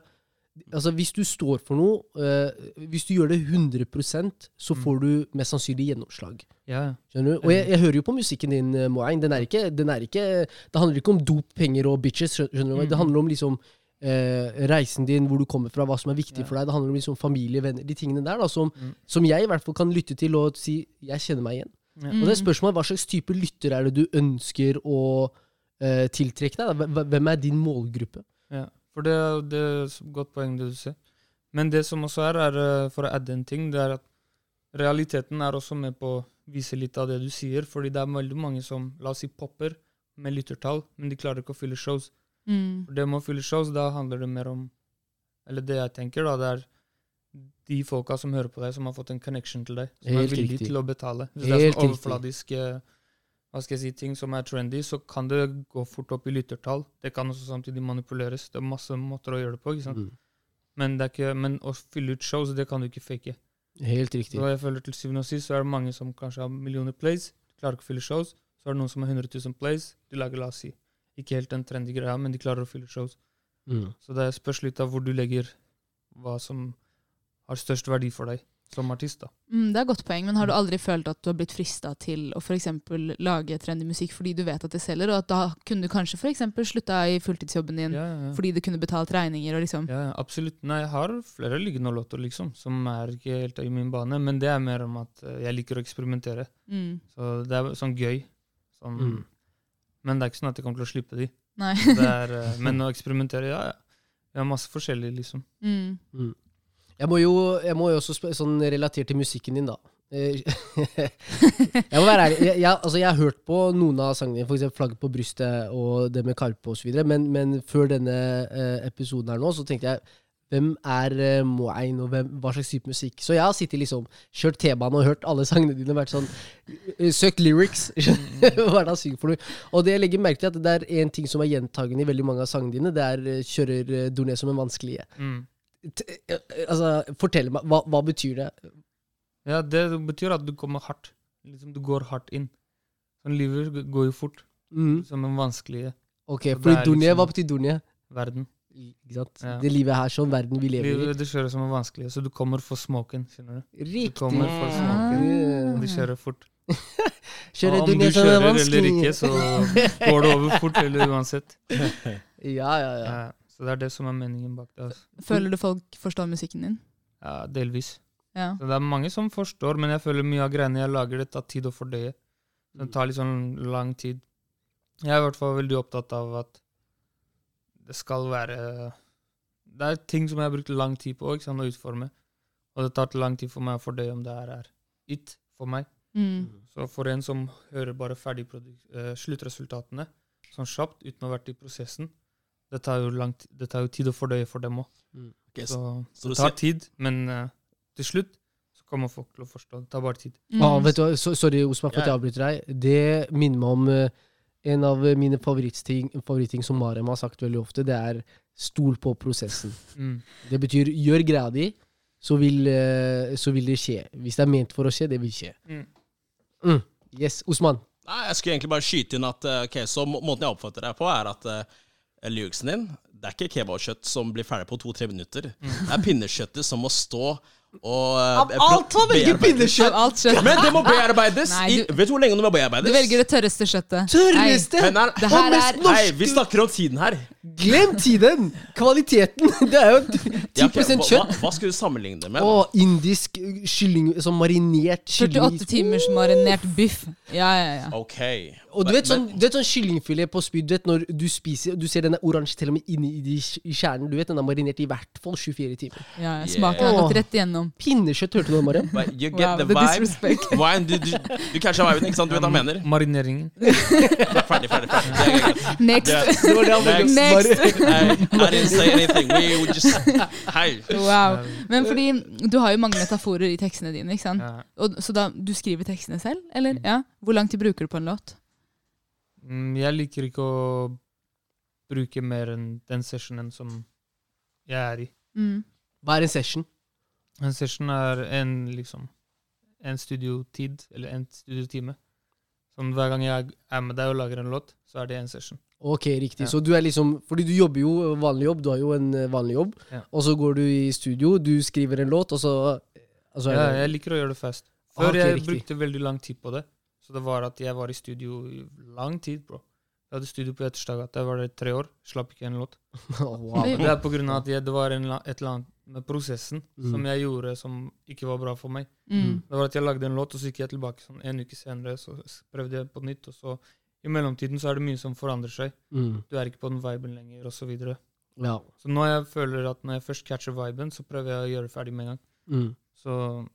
Altså Hvis du står for noe, uh, hvis du gjør det 100% så Mm. får du mest sannsynlig gjennomslag. Ja, Skjønner du? Og jeg, jeg hører jo på musikken din, eh, Moain. Den er ikke, den er ikke Det handler ikke om dop, penger og bitches. Skjønner du? Mm. Det handler om liksom uh, reisen din, hvor du kommer fra, hva som er viktig Ja. for deg. Det handler om liksom familie, venner, de tingene der da, som, Mm. som jeg i hvert fall kan lytte til og si 'jeg kjenner meg igjen'. Ja. Mm. Og det er spørsmålet hva slags type lytter er det du ønsker å uh, tiltrekke deg? da? Hvem er din målgruppe? Ja, for det, det er et godt poeng det du sier. Men det som også er, er eh, for å adde en ting, det er at realiteten er også med på å vise litt av det du sier. Fordi det er veldig mange som, la oss si, popper med lyttertall, men de klarer ikke å fylle shows. Mm. For det med å fylle shows, da handler det mer om Eller det jeg tenker, da, det er de folka som hører på deg, som har fått en connection til deg. Som Helt er villige riktig. til å betale. Hvis det er sånn overfladisk riktig. Hva skal jeg si, ting som er trendy, så kan det gå fort opp i lyttertall. Det kan også samtidig manipuleres. Det er masse måter å gjøre det på. ikke sant? Mm. Men, det ikke, men å fylle ut shows, det kan du ikke fake. Helt riktig. Så jeg føler til syvende og sist så er det mange som kanskje har millioner plays, klarer ikke å fylle shows. Så er det noen som har 100 000 plays, de lager, la oss si, ikke helt den trendy greia, men de klarer å fylle shows. Mm. Så det spørs litt av hvor du legger hva som har størst verdi for deg. Som artist. da. Mm, det er et godt poeng, men har du aldri følt at du har blitt frista til å f.eks. lage trendy musikk fordi du vet at det selger, og at da kunne du kanskje f.eks. slutta i fulltidsjobben din Ja, ja, ja. fordi du kunne betalt regninger og liksom Ja, ja, absolutt. Nei, jeg har flere liggende låter, liksom, som er ikke helt i min bane, men det er mer om at eh, jeg liker å eksperimentere. mm, Så det er sånn gøy. Sånn, Mm. Men det er ikke sånn at jeg kommer til å slippe de. Nei. Det er, eh, men å eksperimentere, ja, ja. Vi har masse forskjellig, liksom. Mm. Jeg må jo, jeg må jo også spørre, sånn relatert til musikken din, da. Eh, jeg må være ærlig. Jeg, jeg, altså, jeg har hørt på noen av sangene dine, f.eks. 'Flagget på brystet' og det med Karpe osv., men, men før denne eh, episoden her nå, så tenkte jeg hvem er uh, Moein, og hvem, hva slags type musikk? Så jeg har sittet liksom, kjørt T-bane og hørt alle sangene dine og vært sånn Søk lyrics. Hva er det han synger for noe? Og det jeg legger merke til, at det er en ting som er gjentagende i veldig mange av sangene dine. Det er eh, 'Kjører uh, Dorné som en vanskelige'. Mm. T eh, altså, fortell meg, hva, hva betyr det? Ja, det betyr at du kommer hardt. Liksom, du går hardt inn. Sånn Livet går jo fort, Mm. som en vanskelig Ok, for fordi er liksom- hva betyr Dunje? verden. Ja. Det livet her, sånn verden vi lever i. Det kjører som en vanskelig, så du kommer for smoken, skjønner du. Riktig. Du kommer for Ah. smoken. Du kjører fort. Kjører Og om du kjører eller ikke, så går det over fort, eller uansett. Ja, ja, ja. Ja, så det er det som er meningen bak det. Altså. Føler du folk forstår musikken din? Ja, delvis. Ja. Så det er mange som forstår, men jeg føler mye av greiene jeg lager, det tar tid å fordøye. Det tar litt sånn lang tid. Jeg er i hvert fall veldig opptatt av at det skal være Det er ting som jeg har brukt lang tid på sant, å utforme. Og det tar lang tid for meg å fordøye om det her er it for meg. Mm. Så for en som hører bare ferdig eh, sluttresultatene sånn kjapt uten å ha vært i prosessen, det tar jo, lang, ti- det tar jo tid å fordøye for dem òg. Ok, så, Så så det tar tid, men uh, til slutt så kommer folk til å forstå. Det tar bare tid. Mm. Ah, vet du, så, sorry, Osman, for at jeg avbryter deg. Det minner meg om uh, en av mine favorittting, favorittting som Marem har sagt veldig ofte. Det er 'stol på prosessen'. Mm. Det betyr 'gjør greia di', så vil, uh, så vil det skje. Hvis det er ment for å skje, det vil skje. Mm. Mm. Yes, Osman. Nei, jeg skulle egentlig bare skyte inn at okay, så må- måten jeg oppfatter deg på, er at lyricsen din det er ikke kebabkjøtt som blir ferdig på to-tre minutter. Det er pinnekjøttet som må stå og eh, Av alt han velger pinnekjøtt! Alt kjøtt. Men det må bearbeides! Nei, i, vet du hvor lenge det må bearbeides? Du velger det tørreste kjøttet. Tørreste! Men er, Det her er- norsk- Hei, vi snakker om tiden her. Glem tiden! Kvaliteten! Det er jo 10 Ja, okay, hva, kjøtt. hva, hva skulle du sammenligne det med? Å, indisk kylling, sånn marinert kylling. 48 timers marinert biff. Ja, ja, ja. Ok. Og du vet sånn, du vet sånn kyllingfilet på spyd, du vet når du spiser Du ser den er oransje til og med inni i, kjernen. Du vet den er marinert i hvert fall 24 timer. ja, ja. Smaken har gått rett igjennom. Pinnekjøtt, hørte du det, Mariam? You get Wow, the the vibe. Wine, du, du, du catcha viben, ikke sant? Du vet hva han mener? Marineringen. Ferdig, ferdig, ferdig. Er. Next. Han Next. Next. I, I didn't say anything. We would just Hei. Wow. Men fordi du har jo mange metaforer i tekstene dine, ikke sant? Ja. Og, så da, du skriver tekstene selv, eller? Ja. Hvor lang tid bruker du på en låt? Mm, Jeg liker ikke å bruke mer enn den sessionen som jeg er i. Mm. Hva er en session? En session er en liksom en studiotid, eller en studiotime. Sånn hver gang jeg er med deg og lager en låt, så er det en session. Ok, riktig. Ja. Så du er liksom Fordi du jobber jo vanlig jobb, du har jo en eh, vanlig jobb. Ja. Og så går du i studio, du skriver en låt, og så altså, Ja, jeg liker å gjøre det fast. Før Ah, ok, jeg riktig. brukte veldig lang tid på det. Så det var at jeg var i studio i lang tid, bro. Jeg hadde studio på Etterstadgata, jeg var der i tre år. Slapp ikke en låt. wow. Det er på grunn av at jeg, det var en, et eller annet med prosessen Mm. som jeg gjorde som ikke var bra for meg. Mm. Det var at jeg lagde en låt, og så gikk jeg tilbake sånn en uke senere, så prøvde jeg på nytt, og så i mellomtiden så er det mye som forandrer seg. Mm. Du er ikke på den viben lenger, og så videre. Ja. Så nå jeg føler at når jeg først catcher viben, så prøver jeg å gjøre det ferdig med en gang. Mm. Så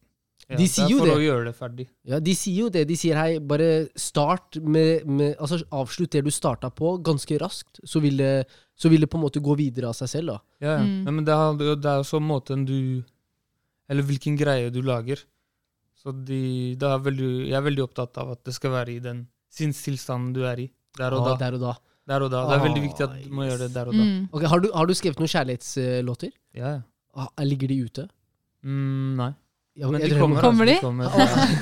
ja, De det sier er jo for det. å gjøre det ferdig. ja, de sier jo det. De sier hei, bare start med, med Altså avslutt det du starta på, ganske raskt. Så vil, det, så vil det på en måte gå videre av seg selv, da. Ja, ja. Mm. ja men det, er, det er jo sånn måten du Eller hvilken greie du lager. Så de, det er veldig, jeg er veldig opptatt av at det skal være i den sinnstilstanden du er i. Der og Ah, da. der og da. Der og da. Det er veldig Ah, viktig at du må gjøre det der og da. Mm. Ok, har, du, har du skrevet noen kjærlighetslåter? Ja, ja. Ah, Ligger de ute? Mm, nei. Ja, Men men de kommer. Kommer altså, de? kommer.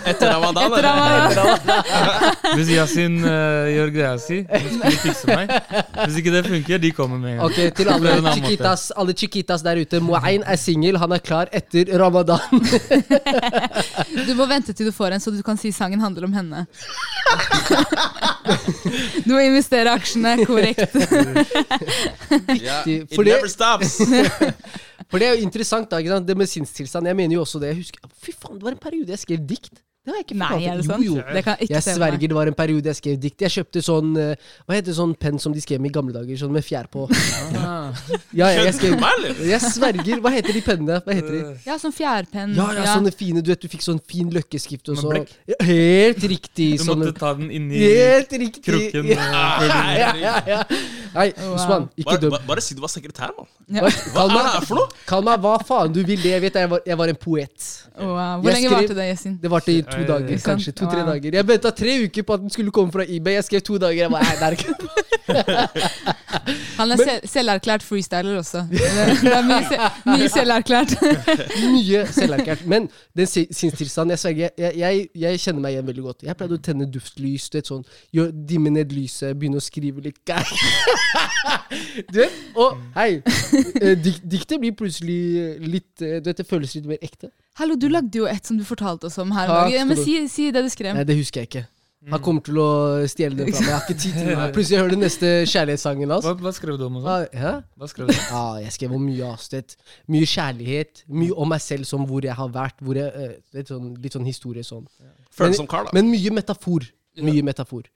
Etter ramadan? Etter ramadan. Hvis Yasin uh, gjør greia si, så skal de fikse meg. Hvis ikke det funker, de kommer med en gang. Okay, Til alle chiquitas, alle chiquitas der ute. Moain er singel, han er klar etter ramadan. Du må vente til du får en, så du kan si sangen handler om henne. Du må investere aksjene korrekt. Viktig, It never stops. For det er jo interessant, da, ikke sant? det med sinnstilstand. Jeg mener jo også det. Jeg husker, Fy faen, det var en periode jeg skrev dikt. Det har jeg ikke Nei, fortalt. er det Jo, sant? jo. Det kan jeg sverger det var en periode jeg skrev dikt. Jeg kjøpte sånn eh, Hva heter sånn penn som de skrev med i gamle dager? Sånn med fjær på. Ah. Ja, jeg, jeg, skrev, jeg sverger. Hva heter de pennene? Hva heter de? Ja, sånn fjærpenn. Ja, ja, sånne fine Du vet, du fikk sånn fin løkkeskrift og så? Ja, Helt riktig. Du Sånne, måtte ta den inni helt krukken. Ja, eh, ja, ja, ja. Nei, Wow. Usman, ikke Bare, døm. bare, bare si du var sekretær, mann. Ja. Hva er det her for noe? kall meg hva faen du vil. Det jeg vet, jeg var, jeg var en poet. Wow. Hvor Jeg lenge varte det, Yasin? Det varte i to dager, kanskje. To-tre Wow. dager. Jeg venta tre uker på at den skulle komme fra eBay. Jeg skrev to dager. Jeg bare, nei, det er ikke Han er sel selverklært freestyler også. Det det er mye, se mye selverklært. mye selverklært. Men den si- sinnstilstanden Jeg sverger, jeg, jeg, jeg kjenner meg igjen veldig godt. Jeg pleide å tenne duftlys, du vet sånn, dimme ned lyset, begynne å skrive litt. Du vet? Og hei, eh, dik diktet blir plutselig litt eh, Du vet, det føles litt mer ekte. Hallo, du lagde jo et som du fortalte oss om her. Takk Ja, men si, si det du skrev. Nei, det husker jeg ikke. Han kommer til å stjele det fra meg. Jeg har ikke tid til det. Plutselig hører du neste kjærlighetssangen hans. Hva, hva skrev du om? sånn? Ah, Hæ? Hva skrev du? Ja, jeg skrev om mye. ass. Mye kjærlighet. Mye om meg selv, som hvor jeg har vært. Hvor jeg, eh, du sånn, litt sånn historie sånn. Føles som kar, da. Men mye metafor. Mye metafor.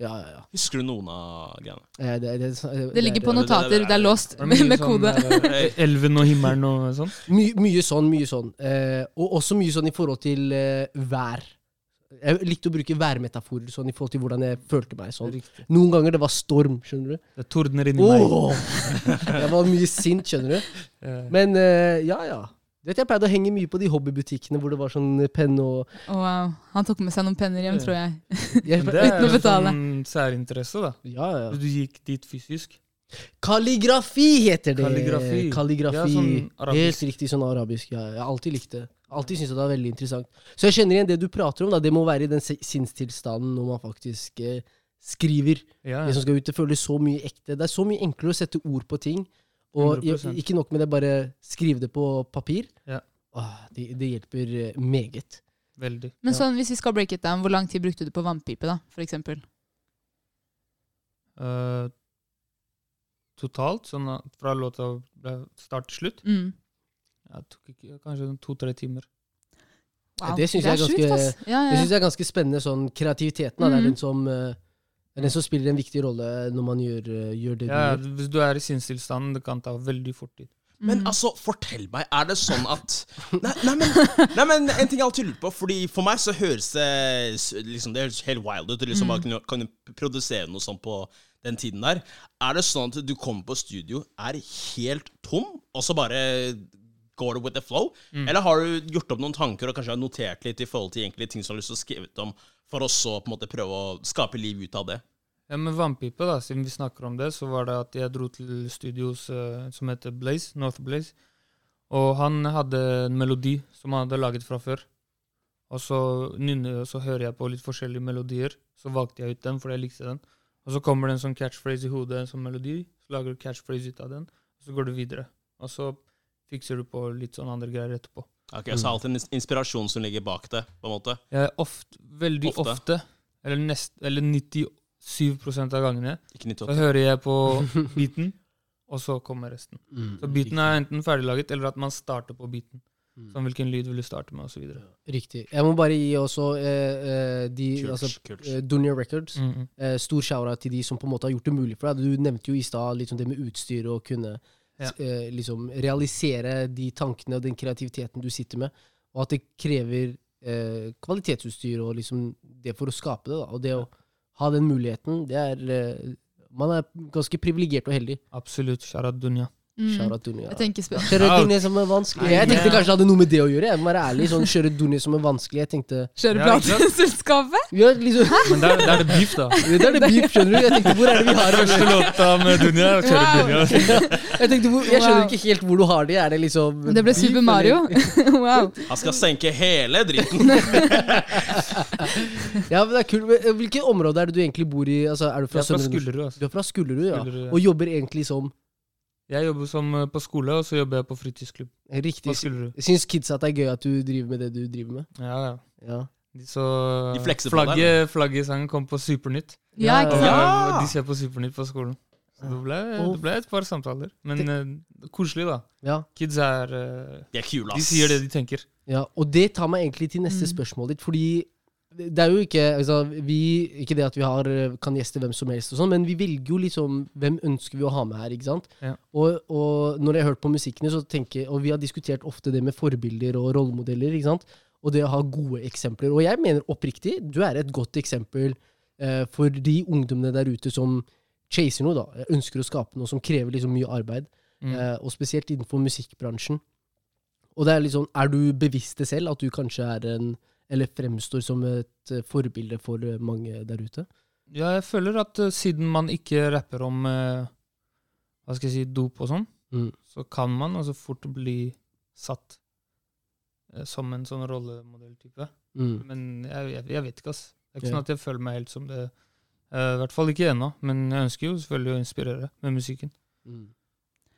Ja, ja, ja. Husker du noen av greiene? Eh, Det, det, det, Det ligger på notater. det- er låst med, med sånn, kode. eh, Elven og himmelen og sånn? mye, mye sånn, mye sånn. Eh, og også mye sånn i forhold til eh, vær. Jeg likte å bruke værmetaforer sånn i forhold til hvordan jeg følte meg. sånn. Noen ganger det var storm, skjønner du. Det tordner inni meg. Åh! Jeg var mye sint, skjønner du. Men eh, ja, ja. Du vet, Jeg pleide å henge mye på de hobbybutikkene hvor det var sånn penn og Å, wow. Han tok med seg noen penner hjem, tror jeg. jeg, betale. det er en sånn særinteresse, da. Ja, ja. Du gikk dit fysisk. Kalligrafi heter det. Kalligrafi. Kalligrafi. Ja, sånn. Helt riktig sånn arabisk. Ja, jeg har alltid likt det. Alltid syntes det var veldig interessant. Så jeg kjenner igjen det du prater om. da Det må være i den si- sinnstilstanden når man faktisk eh, skriver. Ja, Det som skal ut, det føles så mye ekte. Det er så mye enklere å sette ord på ting. Og 100%. ikke nok med det, bare skrive det på papir. Ja. Åh, det, det hjelper meget. veldig. Men sånn, hvis vi skal break it down, hvor lang tid brukte du på vannpipe, da? For eksempel? Eh, totalt, sånn fra låta ble start til slutt, Mm. jeg tok ikke, kanskje to-tre timer. Ja, det synes jeg er ganske-. Ja, Det ja. syns jeg er ganske spennende. sånn Kreativiteten da, det, er Mhm. den som, eh, det er den som spiller en viktig rolle når man gjør, eh, gjør det Ja, du gjør. hvis du er i sinnstilstanden, det kan ta veldig fort tid. Men Mm. altså, fortell meg, er det sånn at Nei, nei, men, nei, men en ting jeg alltid lurer på, Fordi for meg så høres det liksom, Det høres helt wild ut. Liksom, bare kunne, kunne produsere noe sånt på den tiden der. Er det sånn at du kommer på studio, er helt tom, og så bare går det with the flow? Eller har du gjort opp noen tanker og kanskje har notert litt i forhold til egentlig ting som du har lyst til å skrive om, for å så på en måte prøve å skape liv ut av det? Ja, med vannpipe, da, siden vi snakker om det, så var det at jeg dro til studios uh, som heter Blaze, North Blaze. Og han hadde en melodi som han hadde laget fra før. Og så nynner og så hører jeg på litt forskjellige melodier. Så valgte jeg ut den fordi jeg likte den. Og så kommer det en sånn catchphrase i hodet, en sånn melodi. Så lager du catchphrase ut av den, og så går du videre. Og så fikser du på litt sånn andre greier etterpå. Ok, Så alltid en inspirasjon som ligger bak det, på en måte? Er ofte, veldig Ofte. ofte, eller, nest, eller 97 av gangene, Ikke nytt så hører jeg på beaten, og så kommer resten. Mm, Så beaten er enten ferdiglaget, eller at man starter på beaten. Mm. Som hvilken lyd vil du starte med, osv. Riktig. Jeg må bare gi også eh, eh, de Kult, altså, kult. eh, Dunia Records. Mm -hmm. Eh, stor shout til de som på en måte har gjort det mulig for deg. Du nevnte jo i stad liksom det med utstyr og kunne Ja. eh, liksom realisere de tankene og den kreativiteten du sitter med. Og at det krever eh, kvalitetsutstyr og liksom det for å skape det. Da. Og det å ha den muligheten, det er eh, Man er ganske privilegert og heldig. Absolutt. Sharad Dunya. Mm. Shout. Jeg tenker Kjøre Shout. Som er vanskelig. Jeg tenkte kanskje det hadde noe med det å gjøre. Jeg må være ærlig, sånn Kjøre Dunia som er vanskelig. Jeg tenkte Kjøre Ja, ikke sant? plateselskapet? ja, liksom, Men der, der er det beef, da. Det er det beef, skjønner du. Jeg tenkte hvor er det vi har Første låta med Dunja, Kjøre Wow. Dunja. Jeg tenkte hvor, jeg skjønner Wow. ikke helt hvor du har det. Er det liksom Det ble beef, Super Mario. eller- wow. Han skal senke hele dritten. Ja, men det er kult. Men, eh, Hvilke områder er det du egentlig bor i? Altså, er du fra, Jeg er fra Søndre Nord- Skullerud. Altså. Du er fra Skullerud, ja. Skullerud, ja. Og jobber egentlig som Jeg jobber som eh, på skole, og så jobber jeg på fritidsklubb. Riktig. Syns kids at det er gøy at du driver med det du driver med? Ja, ja. Ja. De så De flekser på deg, flagget, sangen kom på Supernytt. Ja, Ja, ikke Og sant? Ja! de ser på Supernytt på skolen. Så det ble, det ble et par samtaler. Men eh, koselig, da. Ja. Kids er uh, De er kule, De sier det de tenker. ja. Og det tar meg egentlig til neste Mm. spørsmål ditt, fordi det er jo ikke altså, vi, Ikke det at vi har, eh, kan gjeste hvem som helst, og sånn, men vi velger jo liksom hvem ønsker vi å ha med her. ikke sant? Ja. Og, og når jeg har hørt på musikkene, så tenker og vi har diskutert ofte det med forbilder og rollemodeller, ikke sant? og det å ha gode eksempler. Og jeg mener oppriktig, du er et godt eksempel eh, for de ungdommene der ute som chaser noe, da, ønsker å skape noe som krever liksom mye arbeid. Mm. Eh, og spesielt innenfor musikkbransjen. Og det er litt sånn, er du bevisst det selv, at du kanskje er en Eller fremstår som et eh, forbilde for eh, mange der ute? Ja, jeg føler at eh, siden man ikke rapper om hva skal jeg si, dop og sånn, Mm. så kan man altså fort bli satt som en sånn rollemodelltype. Mm. Men jeg, jeg, jeg vet ikke, ass. Det er ikke Ja. sånn at jeg føler meg helt som det. I hvert fall ikke ennå, men jeg ønsker jo selvfølgelig å inspirere med musikken. Mm.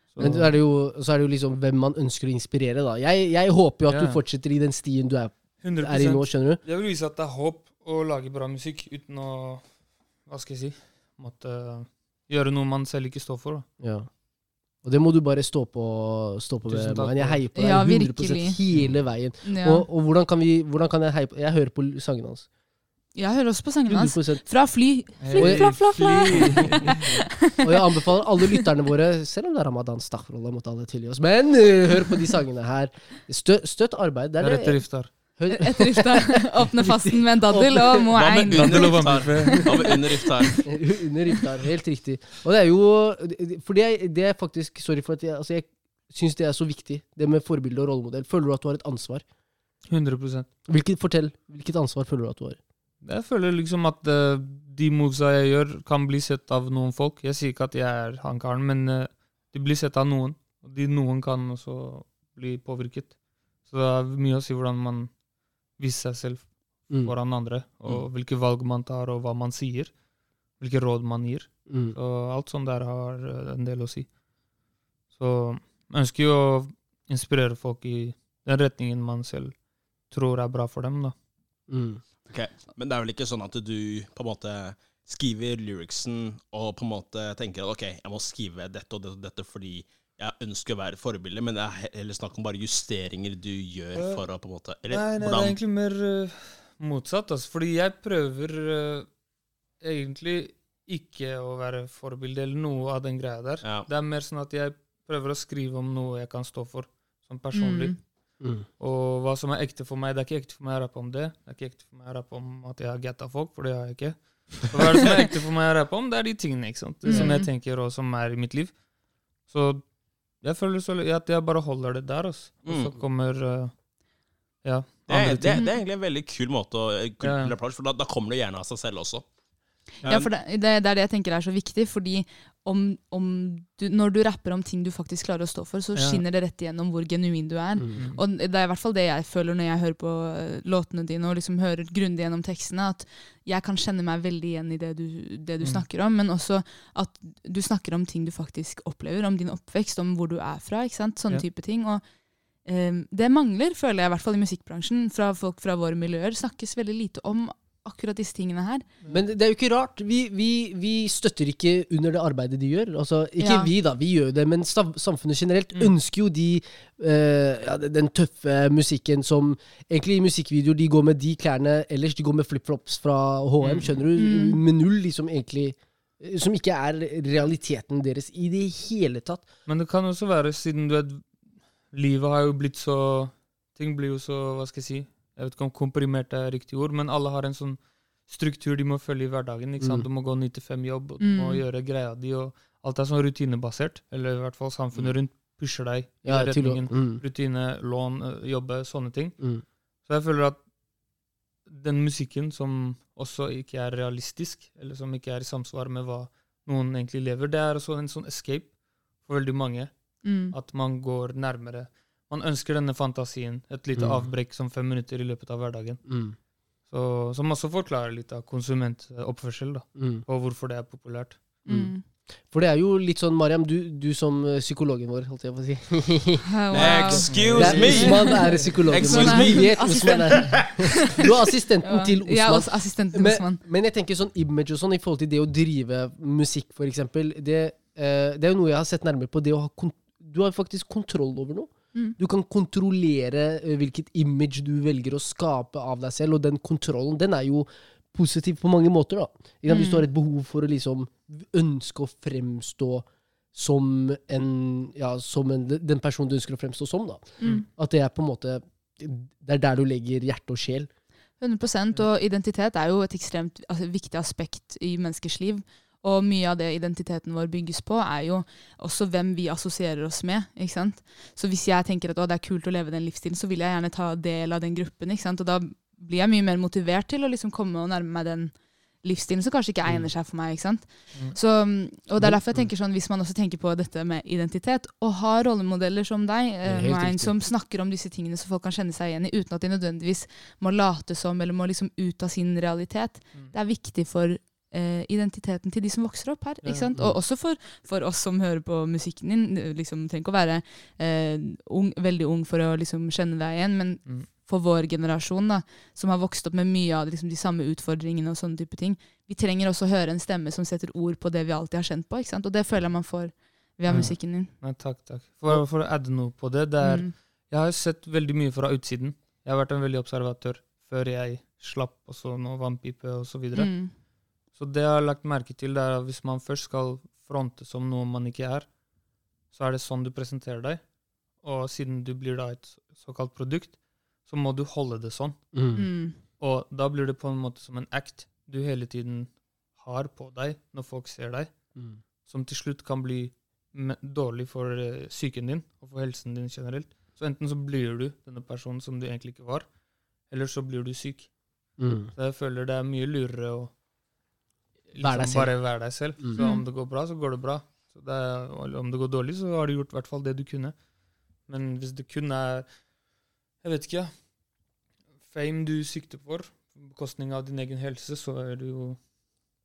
Så, Men så er, det jo, så er det jo liksom hvem man ønsker å inspirere, da. Jeg, jeg håper jo at Ja. du fortsetter i den stien du er, 100 er i nå, skjønner du? Det vil vise at det er håp å lage bra musikk uten å Hva skal jeg si Måtte gjøre noe man selv ikke står for. Da. Ja. Og det må du bare stå på, stå på med. Man. Jeg heier på deg Ja, 100 virkelig. hele veien. Ja. Og, og hvordan, kan vi, hvordan kan jeg heie på Jeg hører på sangene hans. Jeg hører også på sangene hans. Fra fly. Fly, Hey, fla, fla, fla. Og jeg anbefaler alle lytterne våre, selv om det er ramadan, staffrollah, måtte alle tilgi oss, men uh, hør på de sangene her. Stø, støtt arbeid. Det er Rett det. Etter iftar. Åpne fasten med en daddel og må moain. Daddel og. Hva med under iftar? under iftar. Helt riktig. Og det er jo For det det er faktisk Sorry for at jeg, altså jeg syns det er så viktig, det med forbilde og rollemodell. Føler du at du har et ansvar? 100% Hvilket, fortell. Hvilket ansvar føler du at du har? Jeg føler liksom at uh, de movesa jeg gjør, kan bli sett av noen folk. Jeg sier ikke at jeg er han karen, men uh, de blir sett av noen. Og de noen kan også bli påvirket. Så det er mye å si hvordan man viser seg selv Mm. foran andre, og hvilke valg man tar, og hva man sier. Hvilke råd man gir. Mm. Så alt sånt der har eh, en del å si. Så jeg ønsker jo å inspirere folk i den retningen man selv tror er bra for dem, da. Mm. Okay. Men det er vel ikke sånn at du på en måte skriver lyricsen og på en måte tenker at ok, jeg må skrive dette og dette, og dette fordi jeg ønsker å være forbilde, men det er heller snakk om bare justeringer du gjør for å på en måte Eller Nei, nei, det er egentlig mer uh, motsatt. Altså, fordi jeg prøver uh, egentlig ikke å være forbilde eller noe av den greia der. Ja. Det er mer sånn at jeg prøver å skrive om noe jeg kan stå for, som personlig. Mm. Mm. Og hva som er ekte for meg. Det er ikke ekte for meg å rappe om det. Det er ikke ekte for meg å rappe om at jeg har gatta folk, for det har jeg ikke. Så hva er det som er ekte for meg å rappe om? Det er de tingene ikke sant? som jeg Mm. tenker og som er i mitt liv. Så jeg føler så at jeg bare holder det der, altså. Og så Mm. kommer uh, ja, det er, det, det er egentlig en veldig kul måte å kul Ja. for da, da kommer det gjerne av seg selv også. Ja, for det, det, det er det jeg tenker er så viktig, fordi om, om du, når du rapper om ting du faktisk klarer å stå for, så Ja. skinner det rett igjennom hvor genuin du er. Mm. Og det er i hvert fall det jeg føler når jeg hører på eh, låtene dine og liksom hører grundig gjennom tekstene, at jeg kan kjenne meg veldig igjen i det du, det du Mm. snakker om, men også at du snakker om ting du faktisk opplever, om din oppvekst, om hvor du er fra, ikke sant? sånne Ja. type ting. Og um, det mangler, føler jeg i hvert fall i musikkbransjen, fra folk fra våre miljøer, snakkes veldig lite om akkurat disse tingene her. Men det er jo ikke rart. Vi, vi, vi støtter ikke under det arbeidet de gjør. Altså, ikke Ja. vi, da. Vi gjør det, men samfunnet generelt Mm. ønsker jo de uh, ja, den tøffe musikken som Egentlig i musikkvideoer de går med de klærne ellers. De går med flipflops fra HM, Mm. skjønner du? Mm. Med null, liksom, egentlig. eh, Som ikke er realiteten deres i det hele tatt. Men det kan også være, siden du vet Livet har jo blitt så Ting blir jo så, hva skal jeg si Jeg vet ikke om komprimert er riktig ord, men alle har en sånn struktur de må følge i hverdagen. ikke sant? Mm. Du må gå 9 til 5 jobb, og du må Mm. gjøre greia di, og alt er sånn rutinebasert. Eller i hvert fall samfunnet rundt pusher deg i Ja, retningen. mm, Rutine, lån, jobbe, sånne ting. mm, Så jeg føler at den musikken som også ikke er realistisk, eller som ikke er i samsvar med hva noen egentlig lever, det er også en sånn escape for veldig mange. Mm. At man går nærmere. Man ønsker denne fantasien, et lite Mm. avbrekk som fem minutter i løpet av hverdagen. mm, Så, som også forklarer litt av konsumentoppførsel, da, mm. og hvorfor det er populært. Mm. For det er jo litt sånn, Mariam, du, du som eh, psykologen vår, holdt jeg på å si. Wow. Excuse Det me! Usman er psykologen Excuse vår. me. Vi vet Usman er Du er assistenten Ja. til Jeg er Osman. også assistenten til Osman. Men, men jeg tenker sånn image og sånn i forhold til det å drive musikk, eksempel. Det, eh, det er jo noe jeg har sett nærmere på. Det å ha kon du har faktisk kontroll over noe. Mm. Du kan kontrollere eh, hvilket image du velger å skape av deg selv, og den kontrollen den er jo positiv på mange måter. da. Mm. Hvis du Mm. har et behov for å liksom ønske å fremstå som en, ja, som en, den personen du ønsker å fremstå som. da. Mm. At det er på en måte Det er der du legger hjerte og sjel. 100% Og identitet er jo et ekstremt altså, viktig aspekt i menneskers liv. Og mye av det identiteten vår bygges på, er jo også hvem vi assosierer oss med. ikke sant? Så hvis jeg tenker at det er kult å leve den livsstilen, så vil jeg gjerne ta del av den gruppen. ikke sant? Og da blir jeg mye mer motivert til å liksom komme og nærme meg den livsstilen som kanskje ikke egner seg for meg. ikke sant? Mm. Så, og det er derfor jeg tenker sånn, Hvis man også tenker på dette med identitet, å ha rollemodeller som deg, eh, som snakker om disse tingene som folk kan kjenne seg igjen i, uten at de nødvendigvis må late som eller må liksom ut av sin realitet, Mm. det er viktig for eh, identiteten til de som vokser opp her. Ikke sant? Og også for, for oss som hører på musikken din. Liksom, trenger ikke å være eh, ung, veldig ung for å liksom kjenne deg igjen, men Mm. for vår generasjon, da, som har vokst opp med mye av liksom, de samme utfordringene og sånne type ting, vi trenger også å høre en stemme som setter ord på det vi alltid har kjent på. ikke sant? Og det føler jeg man får via musikken din. Nei, takk, takk. For, for å adde noe på det, det er Mm. Jeg har sett veldig mye fra utsiden. Jeg har vært en veldig observatør før jeg slapp og så nå vannpipe videre. Mm. Så det jeg har lagt merke til, det er at hvis man først skal fronte som noe man ikke er, så er det sånn du presenterer deg. Og siden du blir da et såkalt produkt, så må du holde det sånn. Mm. Mm. Og da blir det på en måte som en act du hele tiden har på deg når folk ser deg, Mm. som til slutt kan bli dårlig for eh, psyken din og for helsen din generelt. Så enten så blir du denne personen som du egentlig ikke var, eller så blir du syk. Mm. Så jeg føler det er mye lurere å Deg liksom selv. bare være deg selv. Mm. Så om det går bra, så går det bra. Så det er, om det går dårlig, så har du gjort i hvert fall det du kunne. Men hvis det kun er Jeg vet ikke. Fame du sikter for, på bekostning av din egen helse, så er det jo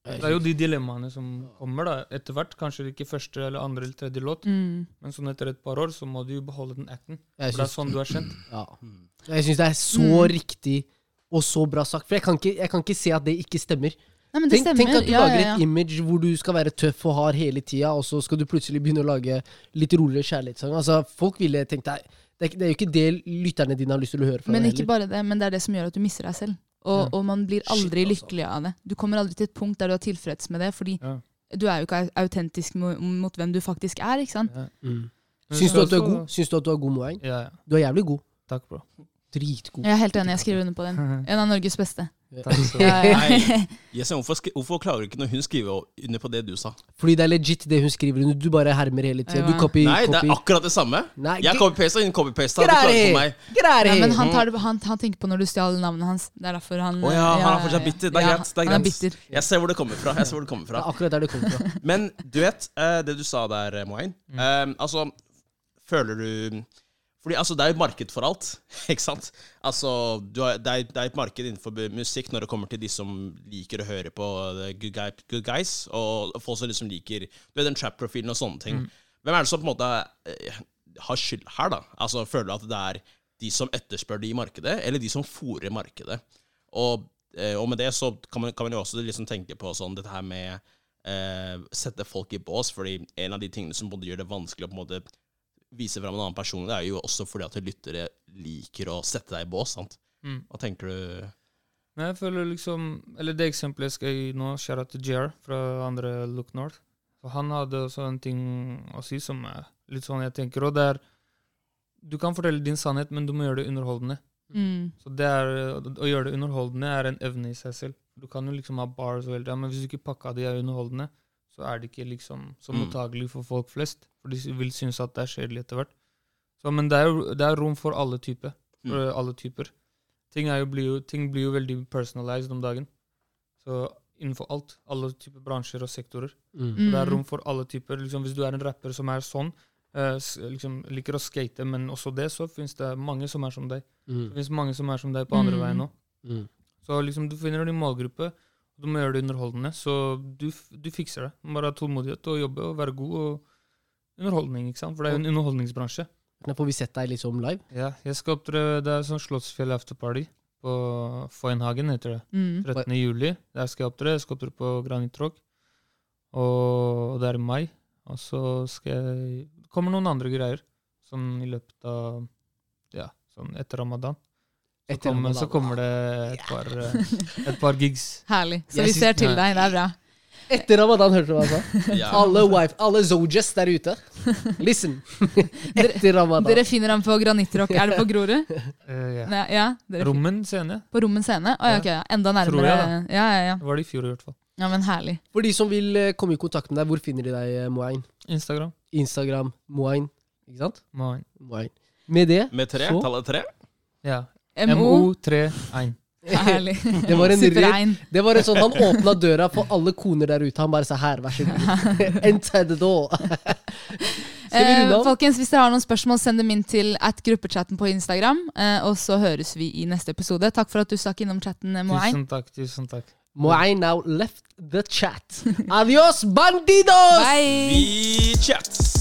Det er jo de dilemmaene som kommer da, etter hvert. Kanskje ikke første eller andre eller tredje låt, Mm. men sånn etter et par år så må du jo beholde den acten. For det er sånn du er kjent. ja. jeg syns det er så Mm. riktig og så bra sagt. For jeg kan ikke, jeg kan ikke se at det ikke stemmer. Nei, men det Tenk, tenk at du ja, lager ja, ja. et image hvor du skal være tøff og hard hele tida, og så skal du plutselig begynne å lage litt roligere kjærlighetssang. Altså, folk ville tenkt deg det er, det er jo ikke det lytterne dine har lyst til å høre fra Men deg ikke heller. bare det, men det er det som gjør at du mister deg selv. Og, Ja. og man blir aldri Shit, altså. lykkelig av det. Du kommer aldri til et punkt der du er tilfreds med det, fordi Ja. du er jo ikke autentisk mot, mot hvem du faktisk er. ikke sant? Ja. Mm. Syns du at du er god? Syns du at du er god, Moeng? Ja, ja. Du er jævlig god. Takk, bro. Dritgod. Jeg er helt enig, jeg skriver under på den. En av Norges beste. Ja, ja. Nei. Jesen, hvorfor, skri- hvorfor klager du ikke når hun skriver under på det du sa? Fordi det er legit det hun skriver under. Du bare hermer hele tida. Du copy, Nei, det er akkurat det samme. Nei, Jeg copy-pasta, hun copy-pasta. Ja, men han, tar han, han tenker på når du stjal navnet hans. Det er derfor han oh, ja, han er fortsatt bitter. Det er Ja, greit, det er Han er greit. bitter. Jeg ser hvor det kommer fra. Jeg ser hvor det kommer Det er akkurat der det kommer fra. Men du vet, eh, det du sa der, eh, Moain Mm. eh, Altså, føler du Fordi altså, det er jo et marked for alt, ikke sant? Altså, du har, det, er, det er et marked innenfor musikk når det kommer til de som liker å høre på the good, guy, good guys, og folk som liksom liker Du vet, den trap-profilen og sånne ting. Hvem er det som på en måte eh, har skyld her, da? Altså, Føler du at det er de som etterspør det i markedet, eller de som fòrer markedet? Og, eh, og med det så kan man, kan man jo også liksom tenke på sånn dette her med eh, sette folk i bås, fordi en av de tingene som både gjør det vanskelig å på en måte vise fram en annen person, det er jo også fordi at lyttere liker å sette deg i bås. sant? Mm. Hva tenker du? Men jeg føler liksom Eller det eksempelet jeg skal gi nå, Shara til JR fra andre Look North. Så han hadde også en ting å si som er litt sånn jeg tenker. Og det er Du kan fortelle din sannhet, men du må gjøre det underholdende. Mm. Så det er, Å gjøre det underholdende er en evne i seg selv. Du kan jo liksom ha bars og hele det, men hvis du ikke pakka de er underholdende, så er det ikke liksom så Mm. mottagelig for folk flest. For de vil synes at det er kjedelig etter hvert. Så, men det er, jo- det er rom for alle typer. For Mm. alle typer. Ting, er jo, blir jo, ting blir jo veldig personalized om dagen. Så innenfor alt. Alle typer bransjer og sektorer. Mm. Det er Mm. rom for alle typer. Liksom, hvis du er en rapper som er sånn, eh, liksom, liker å skate, men også det, så fins det mange som er som deg. Det Mm. fins mange som er som deg på andre Mm. veien òg. Mm. Så liksom, du finner din målgruppe, og du må gjøre det underholdende. Så du, du fikser det. Bare ha tålmodighet og jobbe og være god. og Underholdning, ikke sant? For det er jo en underholdningsbransje. Da får vi sett deg liksom live. Ja, jeg skal opptre, Det er sånn Slottsfjell afterparty på Foynhagen, heter det. Mm. 13. juli. Der skal jeg opptre. Jeg skal opptre på Granitrog Og det er i mai. Og så skal jeg Det kommer noen andre greier. Sånn i løpet av Ja, sånn etter ramadan. Så, Etter kommer, Ramadan. så kommer det et par, eh, et par gigs. Herlig. Så Jeg vi ser til deg. Det er bra. Etter ramadan, hørte du hva han sa? Alle, wife, alle zojas der ute. Listen. Etter ramadan. Dere finner ham på Granittrock. Er det på Grorud? Uh, ja. Nei, ja Rommen scene. På Rommen scene? Oh, ja, ok. ja. Enda nærmere. Tror Jeg, da. ja, ja, ja. Det var det i fjor i hvert fall. Ja, men herlig. For de som vil eh, komme i kontakt med deg, hvor finner de deg, eh, Moain? Instagram. Instagram, Moain. Ikke sant? Moain. Moain. Med det så? Med tre? Så, tallet tre? Ja. MO3. Herlig. Det var en redd- Det var en sånn, Han åpna døra for alle koner der ute. Han bare sa 'her, vær så god'. Enter the door. Eh, folkens, Hvis dere har noen spørsmål, send dem inn til at gruppechatten på Instagram. Eh, og så høres vi i neste episode. Takk for at du stakk innom chatten, Moein Moain. Tusen takk. Tusen takk. Moain now left the chat. Adios, bandidos! Bye! Vi chats!